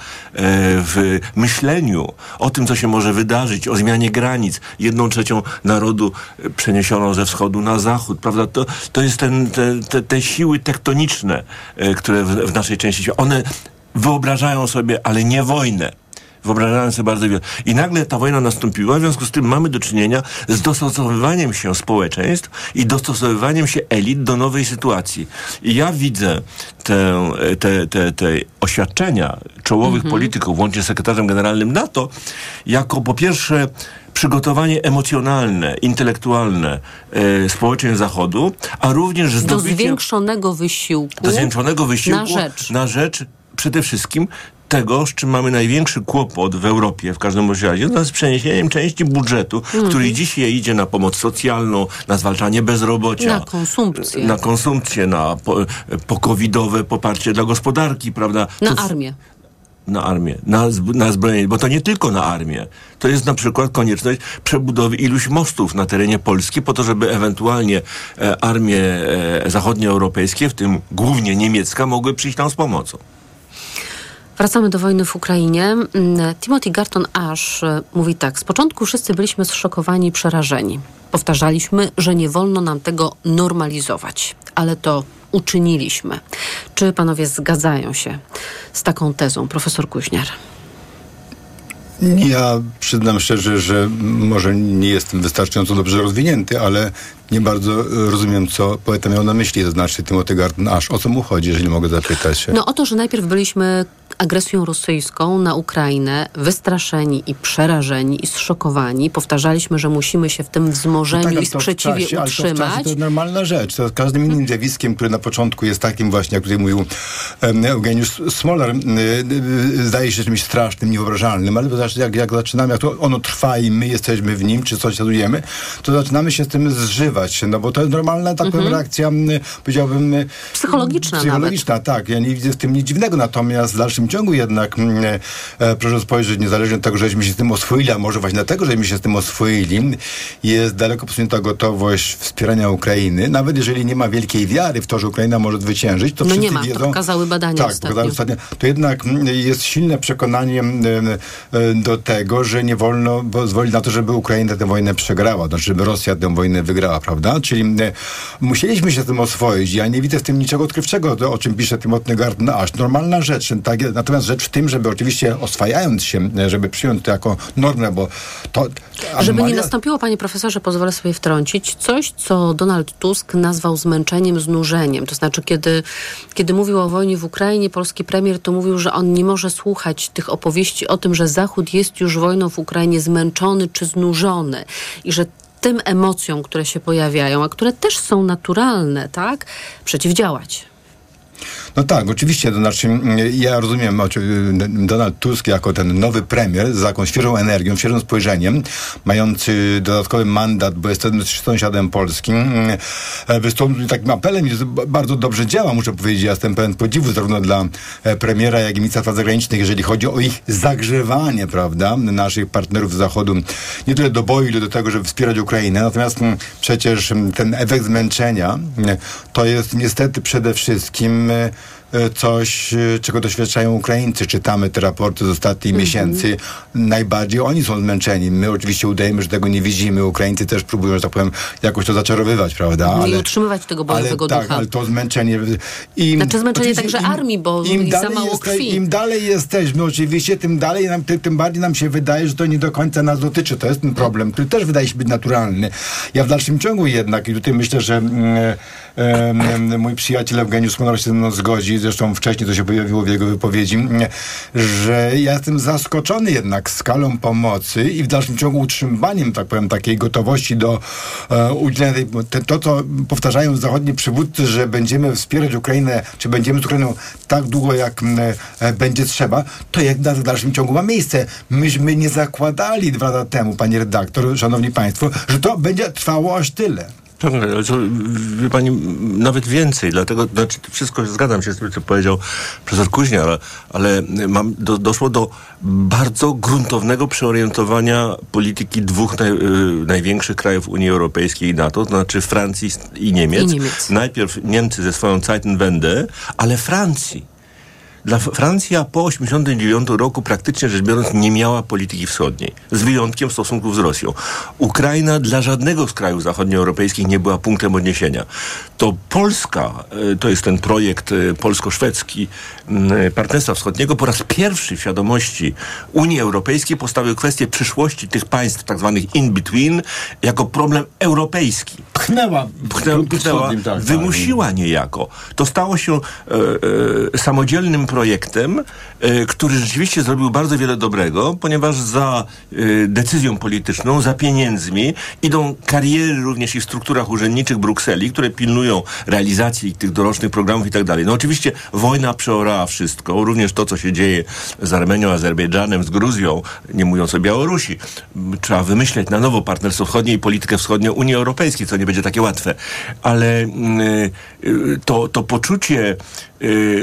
w myśleniu o tym, co się może wydarzyć, o zmianie granic. Jedną trzecią narodu przeniesiono ze wschodu na zachód, prawda. To, to jest ten, te, te, te siły tektoniczne, e, które w, w naszej części one wyobrażają sobie, ale nie wojnę. Wyobrażają sobie bardzo wiele. I nagle ta wojna nastąpiła, w związku z tym mamy do czynienia z dostosowywaniem się społeczeństw i dostosowywaniem się elit do nowej sytuacji. I ja widzę te, te, te, te oświadczenia czołowych mhm. polityków, łącznie z sekretarzem generalnym NATO, jako po pierwsze przygotowanie emocjonalne, intelektualne e, społeczeństw Zachodu, a również zdobycie... Do zwiększonego wysiłku. Do zwiększonego wysiłku na rzecz, na rzecz przede wszystkim tego, z czym mamy największy kłopot w Europie, w każdym razie, to jest przeniesieniem części budżetu, mm. który dzisiaj idzie na pomoc socjalną, na zwalczanie bezrobocia. Na konsumpcję. Na konsumpcję, na po, pokowidowe poparcie dla gospodarki, prawda? Na to, armię na armię, na, na zbrojenie, bo to nie tylko na armię. To jest na przykład konieczność przebudowy iluś mostów na terenie Polski po to, żeby ewentualnie e, armie e, zachodnioeuropejskie, w tym głównie niemiecka, mogły przyjść tam z pomocą. Wracamy do wojny w Ukrainie. Mm, Timothy Garton Ash e, mówi tak. Z początku wszyscy byliśmy zszokowani przerażeni. Powtarzaliśmy, że nie wolno nam tego normalizować, ale to uczyniliśmy. Czy panowie zgadzają się z taką tezą, profesor Kuźniar? Ja przyznam szczerze, że może nie jestem wystarczająco dobrze rozwinięty, ale nie bardzo rozumiem, co poeta miał na myśli, to znaczy Timothy Garton Ash. O co mu chodzi, jeżeli mogę zapytać się? No o to, że najpierw byliśmy agresją rosyjską na Ukrainę, wystraszeni i przerażeni i zszokowani. Powtarzaliśmy, że musimy się w tym wzmożeniu no tak, i sprzeciwie czasie, utrzymać. Ale to, to jest normalna rzecz. To każdym innym zjawiskiem, które na początku jest takim właśnie, jak tutaj mówił Eugeniusz Smolar, y, y, zdaje się czymś strasznym, niewyobrażalnym, ale znaczy, jak, jak zaczynamy, jak to ono trwa i my jesteśmy w nim, czy coś zadujemy, to zaczynamy się z tym zżywać, no bo to jest normalna taka mhm. reakcja, powiedziałbym... Psychologiczna Psychologiczna, nawet. tak. Ja nie widzę w tym nic dziwnego, natomiast w dalszym ciągu jednak e, e, proszę spojrzeć, niezależnie od tego, żeśmy się z tym oswoili, a może właśnie dlatego, żeśmy się z tym oswoili, jest daleko posunięta gotowość wspierania Ukrainy. Nawet jeżeli nie ma wielkiej wiary w to, że Ukraina może zwyciężyć, to no wszyscy nie ma, wiedzą... to pokazały badania tak, ostatnio. ostatnio. To jednak jest silne przekonanie mm, e, do tego, że nie wolno pozwolić na to, żeby Ukraina tę wojnę przegrała, znaczy żeby Rosja tę wojnę wygrała. Prawda? Czyli e, musieliśmy się z tym oswoić. Ja nie widzę w tym niczego odkrywczego, to, o czym pisze Timothy Garden no, aż Normalna rzecz. Tak, natomiast rzecz w tym, żeby oczywiście oswajając się, e, żeby przyjąć to jako normę, bo to... Żeby anomalia- nie nastąpiło, panie profesorze, pozwolę sobie wtrącić, coś, co Donald Tusk nazwał zmęczeniem, znużeniem. To znaczy, kiedy, kiedy mówił o wojnie w Ukrainie, polski premier to mówił, że on nie może słuchać tych opowieści o tym, że Zachód jest już wojną w Ukrainie zmęczony czy znużony i że tym emocjom, które się pojawiają, a które też są naturalne, tak, przeciwdziałać. No tak, oczywiście, to znaczy mm, ja rozumiem oczy- Donald Tusk jako ten nowy premier z taką świeżą energią, świeżym spojrzeniem, mający dodatkowy mandat, bo jest sąsiadem polskim, mm, wystąpił takim apelem i bardzo dobrze działa, muszę powiedzieć, ja jestem pełen podziwu zarówno dla e, premiera, jak i ministra spraw zagranicznych, jeżeli chodzi o ich zagrzewanie, prawda, naszych partnerów z Zachodu, nie tyle do boju, ile do tego, żeby wspierać Ukrainę, natomiast mm, przecież ten efekt zmęczenia to jest niestety przede wszystkim e, coś, e, czego doświadczają Ukraińcy. Czytamy te raporty z ostatnich miesięcy. Najbardziej oni są zmęczeni. My oczywiście udajemy, że tego nie widzimy. Ukraińcy też próbują, że tak powiem, jakoś to zaczarowywać, prawda? I utrzymywać tego ale, bojowego tak, ducha. ale to zmęczenie... Im, Znaczy zmęczenie także armii, bo za mało jeste-. Im dalej jesteśmy, oczywiście, tym dalej nam, tym, tym bardziej nam się wydaje, że to nie do końca nas dotyczy. To jest ten problem, który też wydaje się być naturalny. Ja w dalszym ciągu jednak, i tutaj myślę, że mm, em, mój przyjaciel Eugeniusz Honor się ze mną zgodzi, zresztą wcześniej to się pojawiło w jego wypowiedzi, że ja jestem zaskoczony jednak skalą pomocy i w dalszym ciągu utrzymywaniem, tak powiem, takiej gotowości do e, udzielenia tej, te, to, co powtarzają zachodni przywódcy, że będziemy wspierać Ukrainę, czy będziemy z Ukrainą tak długo, jak e, będzie trzeba, to jednak w dalszym ciągu ma miejsce. Myśmy nie zakładali dwa lata temu, panie redaktor, szanowni państwo, że to będzie trwało aż tyle. Tak, ale to, wie pani, nawet więcej, dlatego, znaczy, wszystko zgadzam się z tym, co powiedział profesor Kuźnia, ale, ale mam, do, doszło do bardzo gruntownego przeorientowania polityki dwóch naj, y, największych krajów Unii Europejskiej i NATO, to znaczy Francji i Niemiec. I Niemiec. Najpierw Niemcy ze swoją Zeitenwende, ale Francji. Dla Francja po 1989 roku praktycznie rzecz biorąc nie miała polityki wschodniej, z wyjątkiem stosunków z Rosją. Ukraina dla żadnego z krajów zachodnioeuropejskich nie była punktem odniesienia. To Polska, e, to jest ten projekt e, polsko-szwedzki e, Partnerstwa Wschodniego, po raz pierwszy w świadomości Unii Europejskiej postawił kwestię przyszłości tych państw tak zwanych in-between jako problem europejski. Pchnęła, Pchnęła, pchnęła tak, tak. wymusiła niejako. To stało się e, e, samodzielnym projektem, e, który rzeczywiście zrobił bardzo wiele dobrego, ponieważ za e, decyzją polityczną, za pieniędzmi idą kariery również i w strukturach urzędniczych Brukseli, które pilnują realizacji tych dorocznych programów i tak dalej. No oczywiście wojna przeorała wszystko, również to, co się dzieje z Armenią, Azerbejdżanem, z Gruzją, nie mówiąc o Białorusi. Trzeba wymyśleć na nowo partnerstwo wschodnie i politykę wschodnią Unii Europejskiej, co nie będzie takie łatwe. Ale mm, y, to, to poczucie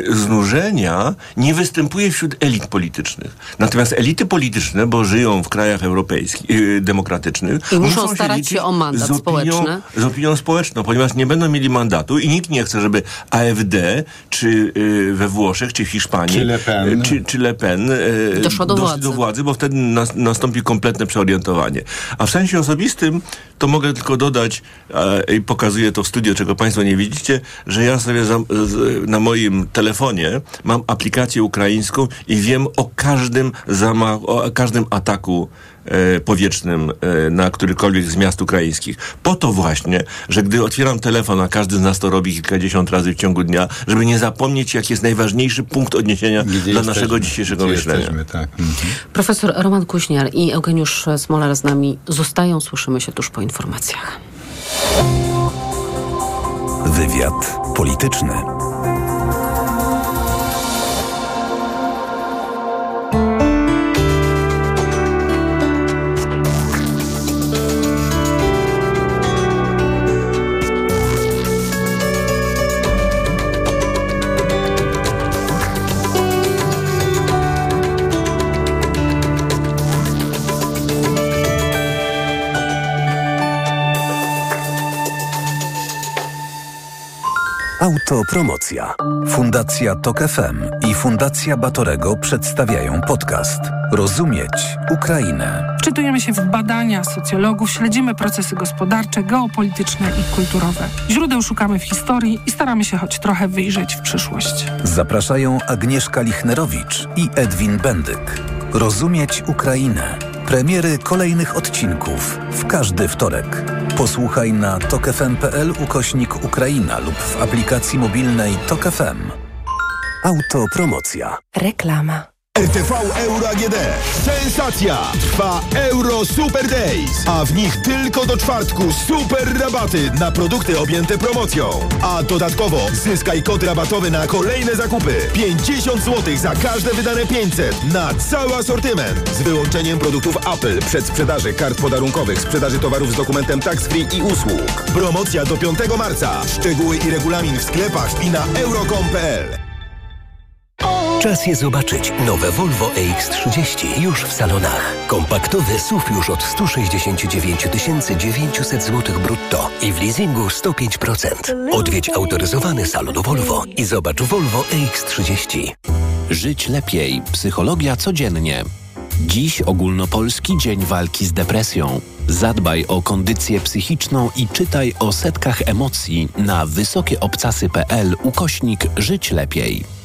znużenia nie występuje wśród elit politycznych. Natomiast elity polityczne, bo żyją w krajach europejskich, y, demokratycznych, I muszą się starać liczyć się o mandat z opinią, społeczny. z opinią społeczną, ponieważ nie będą mieli mandatu i nikt nie chce, żeby AfD, czy y, we Włoszech, czy w Hiszpanii, Czy Le Pen. y, czy, czy Le Pen y, Doszła do władzy. do władzy, bo wtedy nas, nastąpi kompletne przeorientowanie. A w sensie osobistym, to mogę tylko dodać, i pokazuję to w studio, czego Państwo nie widzicie, że ja sobie za, z, na moim telefonie mam aplikację ukraińską i wiem o każdym zamachu, o każdym ataku e, powietrznym e, na którykolwiek z miast ukraińskich. Po to właśnie, że gdy otwieram telefon, a każdy z nas to robi kilkadziesiąt razy w ciągu dnia, żeby nie zapomnieć, jaki jest najważniejszy punkt odniesienia Gdzie dla jesteśmy, naszego dzisiejszego myślenia. Jesteśmy, tak. Mhm. Profesor Roman Kuźniar i Eugeniusz Smolar z nami zostają. Słyszymy się tuż po informacjach. Wywiad polityczny. Autopromocja. Fundacja Tok FM i Fundacja Batorego przedstawiają podcast Rozumieć Ukrainę. Wczytujemy się w badania socjologów, śledzimy procesy gospodarcze, geopolityczne i kulturowe. Źródeł szukamy w historii i staramy się choć trochę wyjrzeć w przyszłość. Zapraszają Agnieszka Lichnerowicz i Edwin Bendyk. Rozumieć Ukrainę. Premiery kolejnych odcinków w każdy wtorek. Posłuchaj na tokefm.pl ukośnik Ukraina lub w aplikacji mobilnej Tok FM. Autopromocja. Reklama. RTV Euro AGD. Sensacja! Trwa Euro Super Days, a w nich tylko do czwartku super rabaty na produkty objęte promocją. A dodatkowo zyskaj kod rabatowy na kolejne zakupy. 50 zł za każde wydane 500 na cały asortyment. Z wyłączeniem produktów Apple, przedsprzedaży kart podarunkowych, sprzedaży towarów z dokumentem tax free i usług. Promocja do 5 marca. Szczegóły i regulamin w sklepach i na euro.com.pl. Czas je zobaczyć. Nowe Volvo EX30 już w salonach. Kompaktowy SUV już od 169 900 zł brutto i w leasingu 105%. Odwiedź autoryzowany salon Volvo i zobacz Volvo EX30. Żyć lepiej. Psychologia codziennie. Dziś ogólnopolski dzień walki z depresją. Zadbaj o kondycję psychiczną i czytaj o setkach emocji na wysokieobcasy.pl ukośnik Żyć lepiej.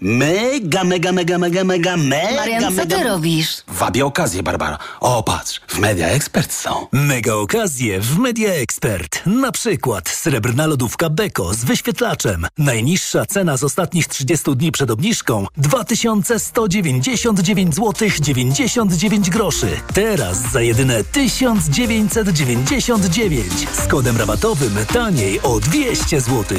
Mega, mega, mega, mega, mega, mega, Marian, co mega... ty robisz? Wabię okazję, Barbara. O, patrz, w Media Expert są. Mega okazje w Media Expert. Na przykład srebrna lodówka Beko z wyświetlaczem. Najniższa cena z ostatnich 30 dni przed obniżką 2199 zł 99 groszy. Teraz za jedyne 1999 z kodem rabatowym taniej o 200 zł.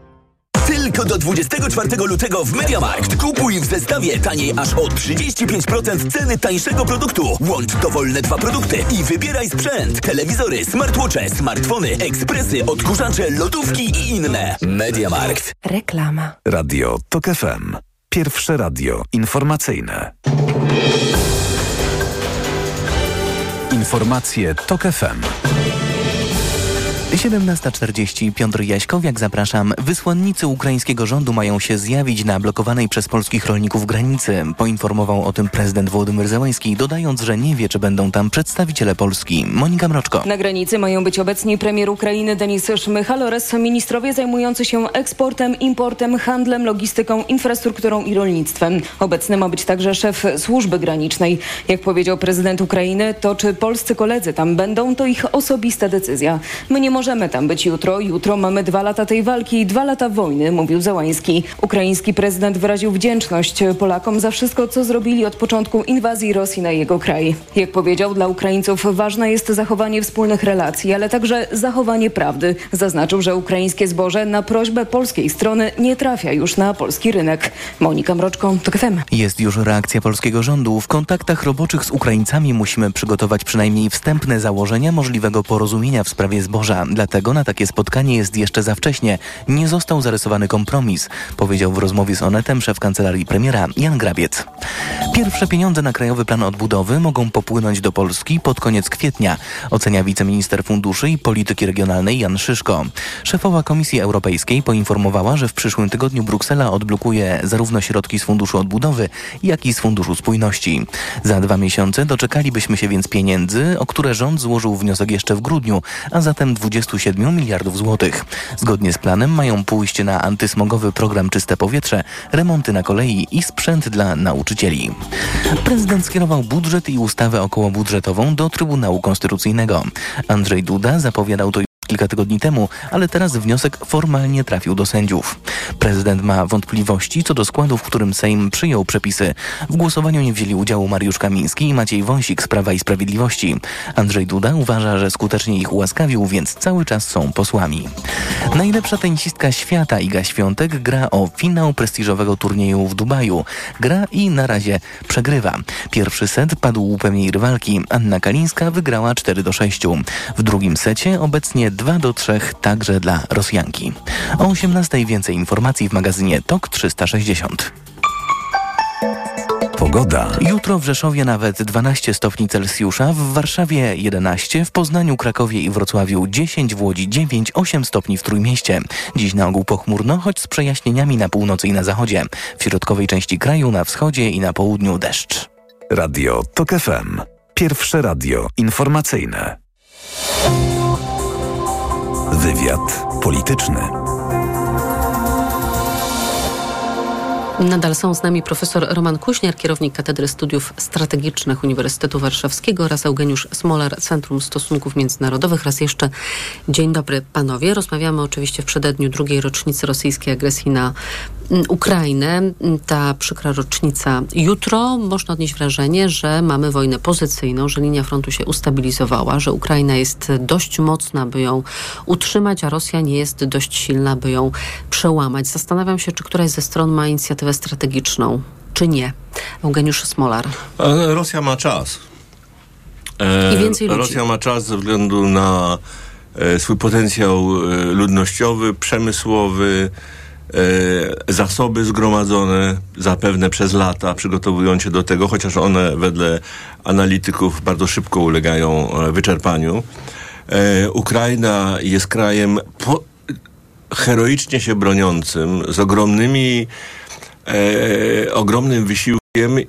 Tylko do 24 lutego w MediaMarkt. Kupuj w zestawie taniej aż o 35% ceny tańszego produktu. Łącz dowolne dwa produkty i wybieraj sprzęt. Telewizory, smartwatche, smartfony, ekspresy, odkurzacze, lodówki i inne. MediaMarkt. Reklama. Radio TOK FM. Pierwsze radio informacyjne. Informacje TOK FM. 17.40 Piotr Jaśkowiak, zapraszam. Wysłannicy ukraińskiego rządu mają się zjawić na blokowanej przez polskich rolników granicy. Poinformował o tym prezydent Włodymyr Zełański, dodając, że nie wie, czy będą tam przedstawiciele Polski. Monika Mroczko. Na granicy mają być obecni premier Ukrainy Denis Szmychal oraz ministrowie zajmujący się eksportem, importem, handlem, logistyką, infrastrukturą i rolnictwem. Obecny ma być także szef służby granicznej. Jak powiedział prezydent Ukrainy, to czy polscy koledzy tam będą, to ich osobista decyzja. My nie możemy tam być jutro. Jutro mamy dwa lata tej walki i dwa lata wojny, mówił Załański. Ukraiński prezydent wyraził wdzięczność Polakom za wszystko, co zrobili od początku inwazji Rosji na jego kraj. Jak powiedział, dla Ukraińców ważne jest zachowanie wspólnych relacji, ale także zachowanie prawdy. Zaznaczył, że ukraińskie zboże na prośbę polskiej strony nie trafia już na polski rynek. Monika Mroczko, TOK. Jest już reakcja polskiego rządu. W kontaktach roboczych z Ukraińcami musimy przygotować przynajmniej wstępne założenia możliwego porozumienia w sprawie zboża. Dlatego na takie spotkanie jest jeszcze za wcześnie. Nie został zarysowany kompromis, powiedział w rozmowie z Onetem szef kancelarii premiera Jan Grabiec. Pierwsze pieniądze na Krajowy Plan Odbudowy mogą popłynąć do Polski pod koniec kwietnia, ocenia wiceminister funduszy i polityki regionalnej Jan Szyszko. Szefowa Komisji Europejskiej poinformowała, że w przyszłym tygodniu Bruksela odblokuje zarówno środki z Funduszu Odbudowy, jak i z Funduszu Spójności. Za dwa miesiące doczekalibyśmy się więc pieniędzy, o które rząd złożył wniosek jeszcze w grudniu, a zatem 27 miliardów złotych. Zgodnie z planem mają pójść na antysmogowy program Czyste Powietrze, remonty na kolei i sprzęt dla nauczycieli. Prezydent skierował budżet i ustawę okołobudżetową do Trybunału Konstytucyjnego. Andrzej Duda zapowiadał to kilka tygodni temu, ale teraz wniosek formalnie trafił do sędziów. Prezydent ma wątpliwości co do składu, w którym Sejm przyjął przepisy. W głosowaniu nie wzięli udziału Mariusz Kamiński i Maciej Wąsik z Prawa i Sprawiedliwości. Andrzej Duda uważa, że skutecznie ich ułaskawił, więc cały czas są posłami. Najlepsza tenisistka świata Iga Świątek gra o finał prestiżowego turnieju w Dubaju. Gra i na razie przegrywa. Pierwszy set padł łupem jej rywalki. Anna Kalińska wygrała 4 do 6. W drugim secie obecnie 2 do 3 także dla Rosjanki. O 18 więcej informacji w magazynie TOK 360. Pogoda. Jutro w Rzeszowie nawet 12 stopni Celsjusza, w Warszawie 11, w Poznaniu, Krakowie i Wrocławiu 10, w Łodzi 9, 8 stopni w Trójmieście. Dziś na ogół pochmurno, choć z przejaśnieniami na północy i na zachodzie. W środkowej części kraju, na wschodzie i na południu deszcz. Radio TOK FM. Pierwsze radio informacyjne. Wywiad polityczny. Nadal są z nami profesor Roman Kuśniar, kierownik Katedry Studiów Strategicznych Uniwersytetu Warszawskiego oraz Eugeniusz Smolar, Centrum Stosunków Międzynarodowych. Raz jeszcze dzień dobry panowie. Rozmawiamy oczywiście w przededniu drugiej rocznicy rosyjskiej agresji na Ukrainę. Ta przykra rocznica jutro. Można odnieść wrażenie, że mamy wojnę pozycyjną, że linia frontu się ustabilizowała, że Ukraina jest dość mocna, by ją utrzymać, a Rosja nie jest dość silna, by ją przełamać. Zastanawiam się, czy któraś ze stron ma inicjatywę strategiczną, czy nie. Eugeniusz Smolar. Ale Rosja ma czas. I więcej ludzi. Rosja ma czas ze względu na e, swój potencjał e, ludnościowy, przemysłowy, e, zasoby zgromadzone zapewne przez lata, przygotowując się do tego, chociaż one wedle analityków bardzo szybko ulegają e, wyczerpaniu. E, Ukraina jest krajem po, heroicznie się broniącym, z ogromnymi e, ogromnym wysiłkiem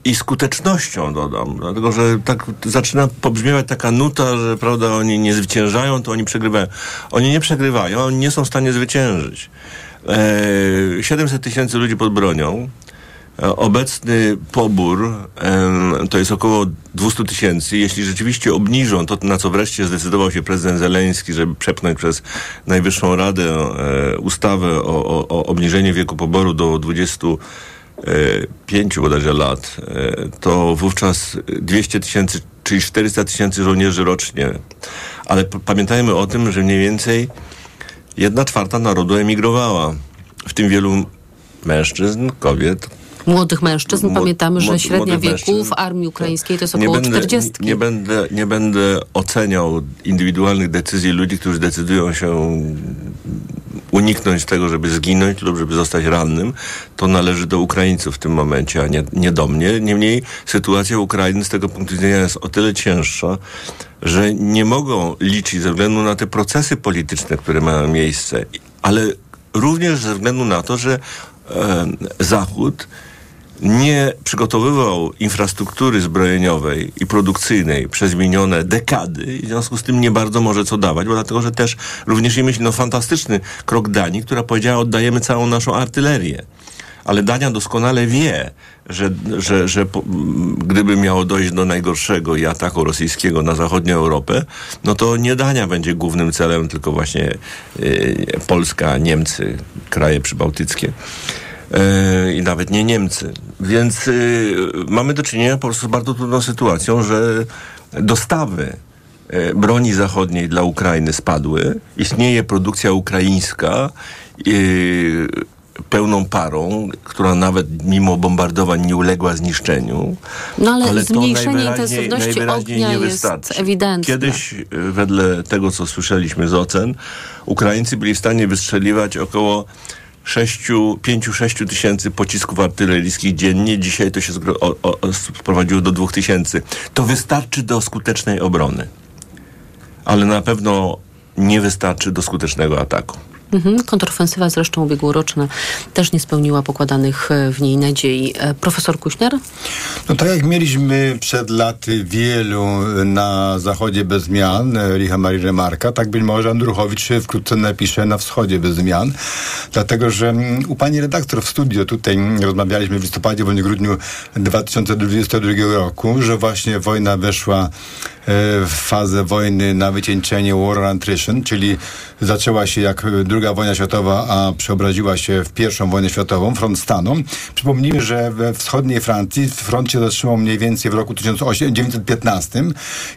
i skutecznością, dodam. Dlatego, że tak zaczyna pobrzmiewać taka nuta, że prawda, oni nie zwyciężają, to oni przegrywają. Oni nie przegrywają, oni nie są w stanie zwyciężyć. E, 700 tysięcy ludzi pod bronią. E, Obecny pobór to jest około 200 tysięcy. Jeśli rzeczywiście obniżą to, na co wreszcie zdecydował się prezydent Zeleński, żeby przepchnąć przez Najwyższą Radę e, ustawę o, o, o obniżeniu wieku poboru do 25 bodajże lat, e, to wówczas 200 tysięcy, czyli 400 tysięcy żołnierzy rocznie. Ale pamiętajmy o tym, że mniej więcej jedna czwarta narodu emigrowała. W tym wielu mężczyzn, kobiet, Młodych mężczyzn. Młod- Pamiętamy, że młod- średnia wieku w armii ukraińskiej to jest nie około będę, 40. Nie, nie, będę, nie będę oceniał indywidualnych decyzji ludzi, którzy decydują się uniknąć tego, żeby zginąć lub żeby zostać rannym. To należy do Ukraińców w tym momencie, a nie, nie do mnie. Niemniej sytuacja Ukrainy z tego punktu widzenia jest o tyle cięższa, że nie mogą liczyć ze względu na te procesy polityczne, które mają miejsce, ale również ze względu na to, że e, Zachód nie przygotowywał infrastruktury zbrojeniowej i produkcyjnej przez minione dekady i w związku z tym nie bardzo może co dawać, bo dlatego, że też również i myśli, no fantastyczny krok Danii, która powiedziała, oddajemy całą naszą artylerię. Ale Dania doskonale wie, że, że, że po, gdyby miało dojść do najgorszego i ataku rosyjskiego na zachodnią Europę, no to nie Dania będzie głównym celem, tylko właśnie y, Polska, Niemcy, kraje przybałtyckie. E, i nawet nie Niemcy. Więc y, mamy do czynienia po prostu z bardzo trudną sytuacją, że dostawy e, broni zachodniej dla Ukrainy spadły. Istnieje produkcja ukraińska. Pełną parą, która nawet mimo bombardowań nie uległa zniszczeniu. No ale, to zmniejszenie najwyraźniej- ognia nie jest wystarczy. ewidentne. Kiedyś, y, wedle tego, co słyszeliśmy z ocen, Ukraińcy byli w stanie wystrzeliwać około 5-6 tysięcy pocisków artyleryjskich dziennie. Dzisiaj to się o, o, sprowadziło do 2 tysięcy. To wystarczy do skutecznej obrony. Ale na pewno nie wystarczy do skutecznego ataku. Mhm. Kontrofensywa zresztą ubiegłoroczna też nie spełniła pokładanych e, w niej nadziei. E, Profesor Kuśner? No tak jak mieliśmy przed laty wielu na zachodzie bez zmian, e, Richa Marii Remarka, tak być może Andruchowicz wkrótce napisze na wschodzie bez zmian, dlatego że mm, u pani redaktor w studio tutaj mm, rozmawialiśmy w listopadzie bądź grudniu 2022 roku, że właśnie wojna weszła e, fazę wojny na wycieńczenie War on Attrition, czyli zaczęła się jak druga wojna światowa, a przeobraziła się w pierwszą wojnę światową, front stanu. Przypomnijmy, że we wschodniej Francji front się zatrzymał mniej więcej w roku 1915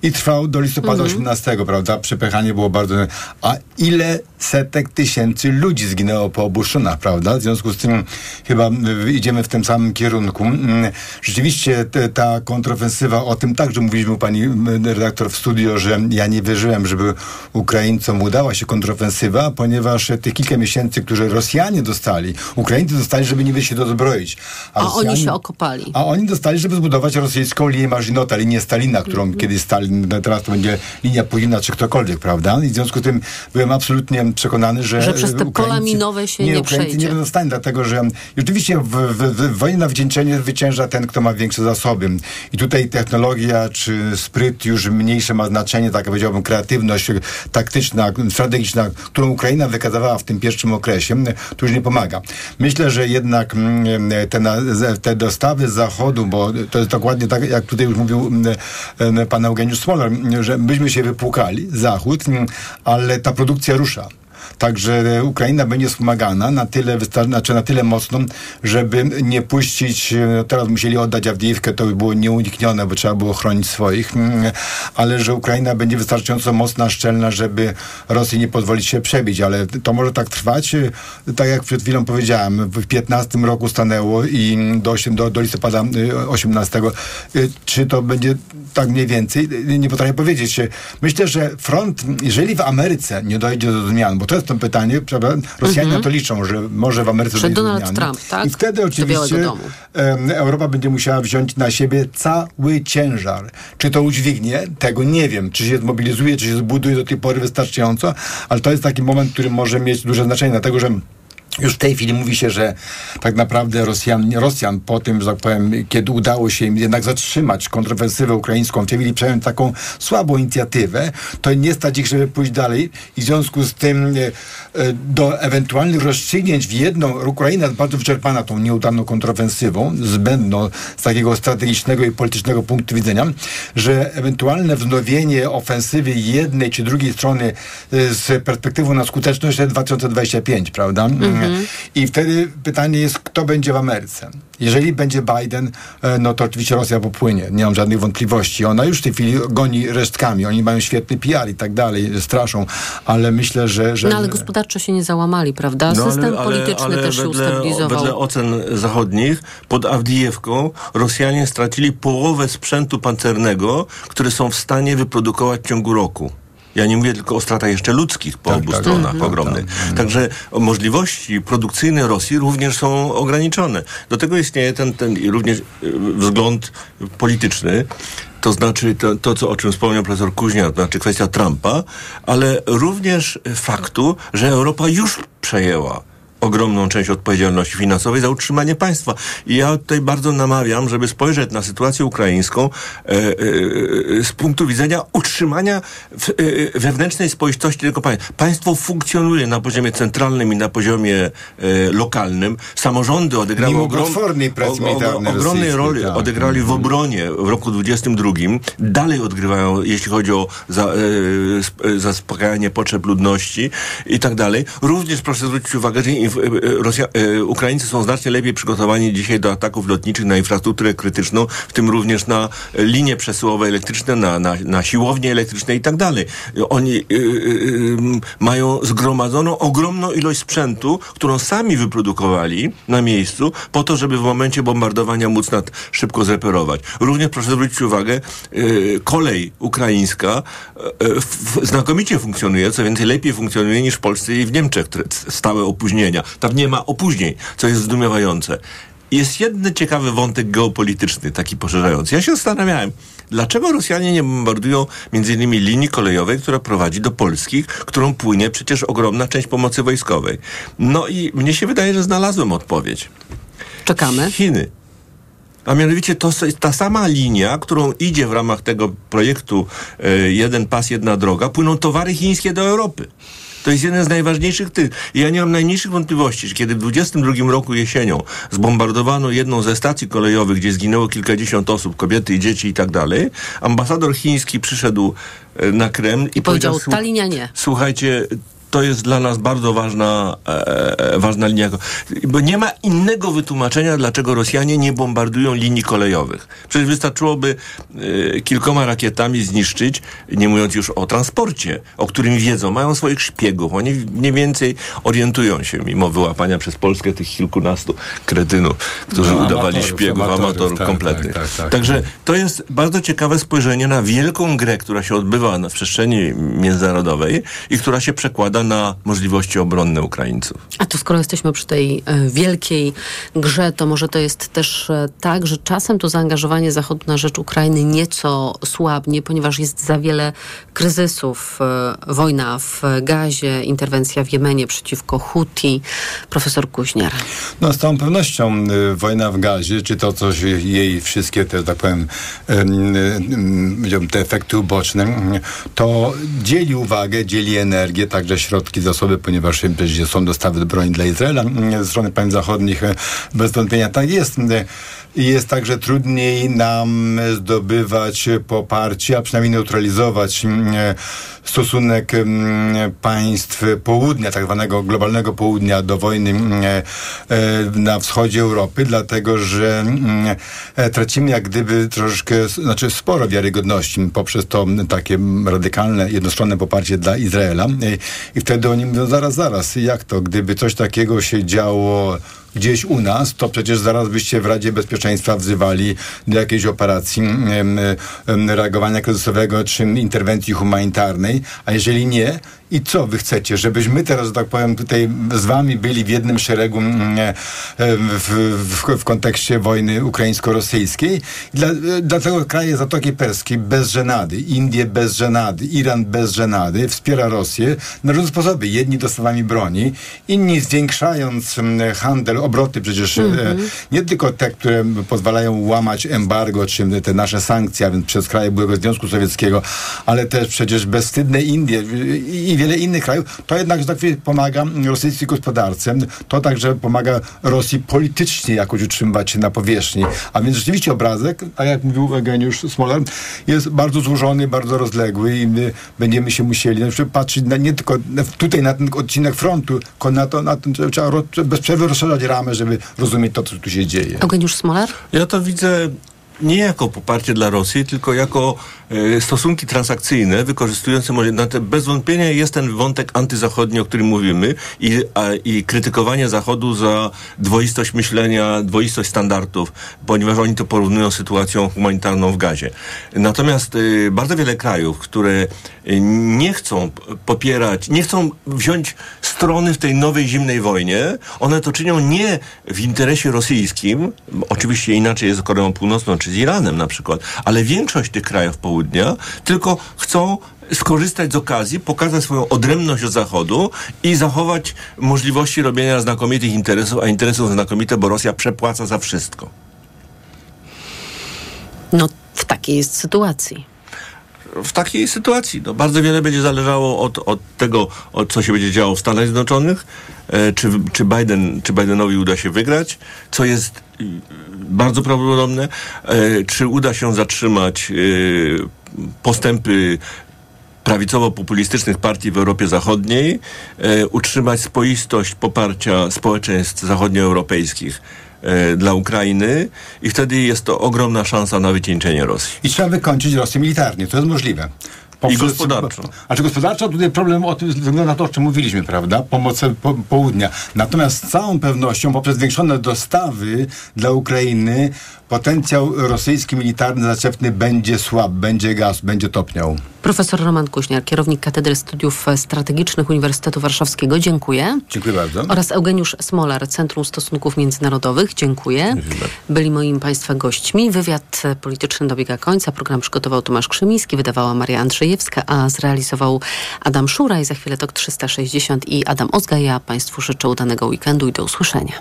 i trwał do listopada 18, prawda? Przepychanie było bardzo... A ile setek tysięcy ludzi zginęło po obu stronach, prawda? W związku z tym chyba idziemy w tym samym kierunku. Mm, Rzeczywiście ta kontrofensywa, o tym także mówiliśmy u pani redaktor w studio, że ja nie wierzyłem, żeby Ukraińcom udała się kontrofensywa, ponieważ tych kilka miesięcy, które Rosjanie dostali, Ukraińcy dostali, żeby niby się dozbroić. A Rosjanie- oni się okopali. a oni dostali, żeby zbudować rosyjską linię Marzinota, linię Stalina, którą Mhm. kiedyś Stalin, no teraz to będzie linia Putina czy ktokolwiek, prawda? I w związku z tym byłem absolutnie przekonany, że... Że przez te e, pola minowe się nie Ukraińcy przejdzie. nie będą w stanie, dlatego że i oczywiście w, w, w, wojnie na wycieńczenie zwycięża ten, kto ma większe zasoby. I tutaj technologia czy spryt już mniejsze ma znaczenie, tak powiedziałbym, kreatywność taktyczna, strategiczna, którą Ukraina wykazywała w tym pierwszym okresie, to już nie pomaga. Myślę, że jednak mm, te, te dostawy z zachodu, bo to jest dokładnie tak, jak tutaj już mówił mm, em, pan Eugeniusz Smolar, że myśmy się wypłukali, Zachód, mm, ale ta produkcja rusza. Także Ukraina będzie wspomagana na tyle, znaczy na tyle mocno, żeby nie puścić, e, teraz musieli oddać Awdijiwkę, to by było nieuniknione, bo trzeba było chronić swoich, mm, ale że Ukraina będzie wystarczająco mocna, szczelna, żeby Rosji nie pozwolić się przebić, ale to może tak trwać, e, tak jak przed chwilą powiedziałem, w 15 roku stanęło i do, osiem- do, do listopada e, 18. E, Czy to będzie tak mniej więcej? E, Nie potrafię powiedzieć. Myślę, że front, jeżeli w Ameryce nie dojdzie do zmian, bo to jest to pytanie, prawda? Rosjanie Mhm. na to liczą, że może w Ameryce do Donald zmiany. Trump, tak? I wtedy oczywiście Europa będzie musiała wziąć na siebie cały ciężar. Czy to udźwignie? Tego nie wiem. Czy się zmobilizuje, czy się zbuduje do tej pory wystarczająco, ale to jest taki moment, który może mieć duże znaczenie, dlatego że już w tej chwili mówi się, że tak naprawdę Rosjan, Rosjan po tym, że tak powiem, kiedy udało się im jednak zatrzymać kontrofensywę ukraińską, chwili przejąć taką słabą inicjatywę, to nie stać ich, żeby pójść dalej i w związku z tym e, e, do ewentualnych rozstrzygnięć w jedną, Ukraina jest bardzo wyczerpana tą nieudaną kontrofensywą, zbędną z takiego strategicznego i politycznego punktu widzenia, że ewentualne wznowienie ofensywy jednej czy drugiej strony e, z perspektywą na skuteczność to jest 2025, prawda? Mhm. I wtedy pytanie jest, kto będzie w Ameryce. Jeżeli będzie Biden, e, no to oczywiście Rosja popłynie, nie mam żadnych wątpliwości. Ona już w tej chwili goni resztkami, oni mają świetny PR i tak dalej, straszą, ale myślę, że... że No ale gospodarczo się nie załamali, prawda? No, System ale- polityczny ale też się wedle, ustabilizował. Wedle ocen zachodnich pod Awdijewką Rosjanie stracili połowę sprzętu pancernego, które są w stanie wyprodukować w ciągu roku. Ja nie mówię tylko o stratach jeszcze ludzkich po obu tak. stronach Mhm. ogromnych. Także możliwości produkcyjne Rosji również są ograniczone. Do tego istnieje ten, ten również y, wzgląd polityczny. To znaczy to, to, co, o czym wspomniał profesor Kuźnia, to znaczy kwestia Trumpa, ale również faktu, że Europa już przejęła ogromną część odpowiedzialności finansowej za utrzymanie państwa. I ja tutaj bardzo namawiam, żeby spojrzeć na sytuację ukraińską e, e, e, z punktu widzenia utrzymania w, e, wewnętrznej spoistości tego państwa. Państwo funkcjonuje na poziomie centralnym i na poziomie e, lokalnym. Samorządy odegrały ogrom, ogromnej roli tak. odegrali w obronie w roku 22. Dalej odgrywają, jeśli chodzi o za, e, sp- e, zaspokajanie potrzeb ludności i tak dalej. Również proszę zwrócić uwagę, że w- e, Rosja, e, Ukraińcy są znacznie lepiej przygotowani dzisiaj do ataków lotniczych na infrastrukturę krytyczną, w tym również na linie przesyłowe elektryczne, na, na, na siłownie elektryczne i tak dalej. Oni mają zgromadzoną ogromną ilość sprzętu, którą sami wyprodukowali na miejscu, po to, żeby w momencie bombardowania móc nad szybko zreperować. Również proszę zwrócić uwagę, kolej ukraińska znakomicie funkcjonuje, co więcej lepiej funkcjonuje niż w Polsce i w Niemczech, które stałe opóźnienia. Tam nie ma opóźnień, co jest zdumiewające. Jest jeden ciekawy wątek geopolityczny, taki poszerzający. Ja się zastanawiałem, dlaczego Rosjanie nie bombardują między innymi linii kolejowej, która prowadzi do Polskich, którą płynie przecież ogromna część pomocy wojskowej. No i mnie się wydaje, że znalazłem odpowiedź. Czekamy. Chiny. A mianowicie to ta sama linia, którą idzie w ramach tego projektu e, Jeden Pas, Jedna Droga, płyną towary chińskie do Europy. To jest jeden z najważniejszych tych. Ja nie mam najmniejszych wątpliwości, że kiedy w 22 roku jesienią zbombardowano jedną ze stacji kolejowych, gdzie zginęło kilkadziesiąt osób, kobiety i dzieci i tak dalej, ambasador chiński przyszedł e, na Kreml i, I powiedział, "Słu- ta linia nie. Słuchajcie, to jest dla nas bardzo ważna, e, e, ważna linia. Bo nie ma innego wytłumaczenia, dlaczego Rosjanie nie bombardują linii kolejowych. Przecież wystarczyłoby e, kilkoma rakietami zniszczyć, nie mówiąc już o transporcie, o którym wiedzą, mają swoich szpiegów. Oni mniej więcej orientują się, mimo wyłapania przez Polskę tych kilkunastu kretynów, którzy No, udawali amatorów, szpiegów, amatorów, amatorów tak, kompletnych. tak, tak, tak. Także to jest bardzo ciekawe spojrzenie na wielką grę, która się odbywa na przestrzeni międzynarodowej i która się przekłada na możliwości obronne Ukraińców. A to skoro jesteśmy przy tej e, wielkiej grze, to może to jest też e, tak, że czasem to zaangażowanie Zachodu na rzecz Ukrainy nieco słabnie, ponieważ jest za wiele kryzysów. E, wojna w Gazie, interwencja w Jemenie przeciwko Huti. Profesor Kuźniar. No z całą pewnością wojna w gazie, czy to coś, jej wszystkie te, tak powiem, te efekty uboczne, to dzieli uwagę, dzieli energię, także środki, zasoby, ponieważ są dostawy broni dla Izraela mm, ze strony państw zachodnich. y, Bez wątpienia tak jest. Y, I jest także trudniej nam zdobywać poparcie, a przynajmniej neutralizować mm, stosunek mm, państw południa, tak zwanego globalnego południa do wojny mm, e, na wschodzie Europy, dlatego że mm, e, tracimy jak gdyby troszeczkę, s- znaczy sporo wiarygodności poprzez to mm, takie mm, radykalne, jednostronne poparcie dla Izraela. I, wtedy oni mówią, zaraz, zaraz, jak to, gdyby coś takiego się działo gdzieś u nas, to przecież zaraz byście w Radzie Bezpieczeństwa wzywali do jakiejś operacji reagowania kryzysowego czy interwencji humanitarnej, a jeżeli nie, i co wy chcecie, żebyśmy teraz, że tak powiem, tutaj z wami byli w jednym szeregu mm, w, w, w kontekście wojny ukraińsko-rosyjskiej. Dla, dlatego kraje Zatoki Perskiej bez żenady, Indie bez żenady, Iran bez żenady wspiera Rosję na różne sposoby. Jedni dostawami broni, inni zwiększając mm, handel, obroty przecież Mhm. nie tylko te, które pozwalają łamać embargo, czy te nasze sankcje, a więc przez kraje byłego Związku Sowieckiego, ale też przecież bezwstydne Indie i, wiele innych krajów, to jednak, że tak powiem, pomaga rosyjskiej gospodarce, to także pomaga Rosji politycznie jakoś utrzymywać się na powierzchni. A więc rzeczywiście obrazek, tak jak mówił Eugeniusz Smolar, jest bardzo złożony, bardzo rozległy i my będziemy się musieli na przykład patrzeć na, nie tylko tutaj na ten odcinek frontu, tylko na to, na to trzeba bez przerwy rozszerzać ramę, żeby rozumieć to, co tu się dzieje. Eugeniusz Smolar? Ja to widzę nie jako poparcie dla Rosji, tylko jako e, stosunki transakcyjne wykorzystujące może te bez wątpienia jest ten wątek antyzachodni, o którym mówimy i, a, i krytykowanie Zachodu za dwoistość myślenia, dwoistość standardów, ponieważ oni to porównują z sytuacją humanitarną w gazie. Natomiast e, bardzo wiele krajów, które e, nie chcą popierać, nie chcą wziąć strony w tej nowej zimnej wojnie, one to czynią nie w interesie rosyjskim, oczywiście inaczej jest z Koreą Północną czy z Iranem na przykład, ale większość tych krajów południa tylko chcą skorzystać z okazji, pokazać swoją odrębność od Zachodu i zachować możliwości robienia znakomitych interesów, a interesów znakomite, bo Rosja przepłaca za wszystko. No, w takiej jest sytuacji. w takiej sytuacji. No, bardzo wiele będzie zależało od, od tego, od co się będzie działo w Stanach Zjednoczonych, e, czy, czy, Biden, czy Bidenowi uda się wygrać, co jest bardzo prawdopodobne, e, czy uda się zatrzymać y, postępy prawicowo-populistycznych partii w Europie Zachodniej e, utrzymać spoistość poparcia społeczeństw zachodnioeuropejskich e, dla Ukrainy i wtedy jest to ogromna szansa na wycieńczenie Rosji. I trzeba wykończyć Rosję militarnie, to jest możliwe. I gospodarczo. A czy gospodarczo tutaj problem o tym wygląda na to, o czym mówiliśmy, prawda? Pomoc po, południa. Natomiast z całą pewnością poprzez zwiększone dostawy dla Ukrainy potencjał rosyjski militarny zaczepny będzie słab, będzie gaz, będzie topniał. Profesor Roman Kuźniar, kierownik Katedry Studiów Strategicznych Uniwersytetu Warszawskiego. Dziękuję. Dziękuję bardzo. Oraz Eugeniusz Smolar, Centrum Stosunków Międzynarodowych. Dziękuję. Byli moimi Państwa gośćmi. Wywiad polityczny dobiega końca. Program przygotował Tomasz Krzymiński, wydawała Maria Andrzejewska, a zrealizował Adam Szuraj. Za chwilę TOK 360 i Adam Ozga. Ja Państwu życzę udanego weekendu i do usłyszenia.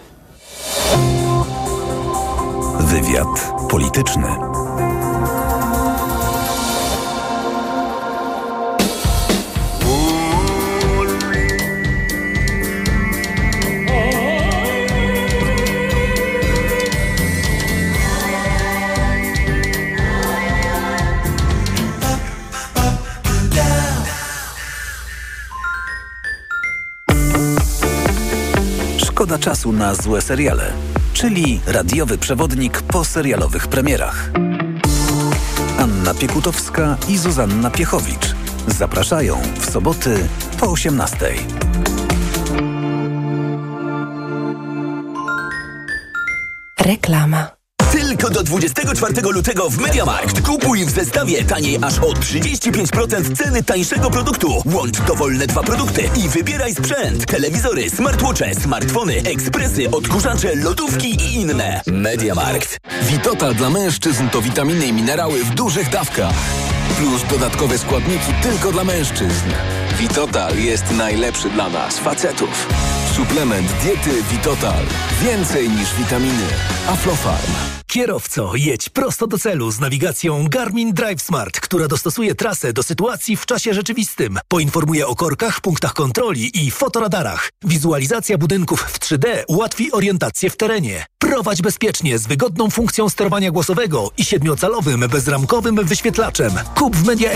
Wywiad polityczny. Szkoda czasu na złe seriale, czyli radiowy przewodnik po serialowych premierach. Anna Piekutowska i Zuzanna Piechowicz zapraszają w soboty po 18. Reklama. Tylko do 24 lutego w MediaMarkt. Kupuj w zestawie taniej aż o 35% ceny tańszego produktu. Łącz dowolne dwa produkty i wybieraj sprzęt. Telewizory, smartwatche, smartfony, ekspresy, odkurzacze, lodówki i inne. MediaMarkt. Witotal dla mężczyzn to witaminy i minerały w dużych dawkach. Plus dodatkowe składniki tylko dla mężczyzn. Witotal jest najlepszy dla nas, facetów. Suplement diety Witotal. Więcej niż witaminy. Aflofarm. Kierowco, jedź prosto do celu z nawigacją Garmin Drive Smart, która dostosuje trasę do sytuacji w czasie rzeczywistym. Poinformuje o korkach, punktach kontroli i fotoradarach. Wizualizacja budynków w 3D ułatwi orientację w terenie. Prowadź bezpiecznie z wygodną funkcją sterowania głosowego i siedmiocalowym bezramkowym wyświetlaczem. Kup w Media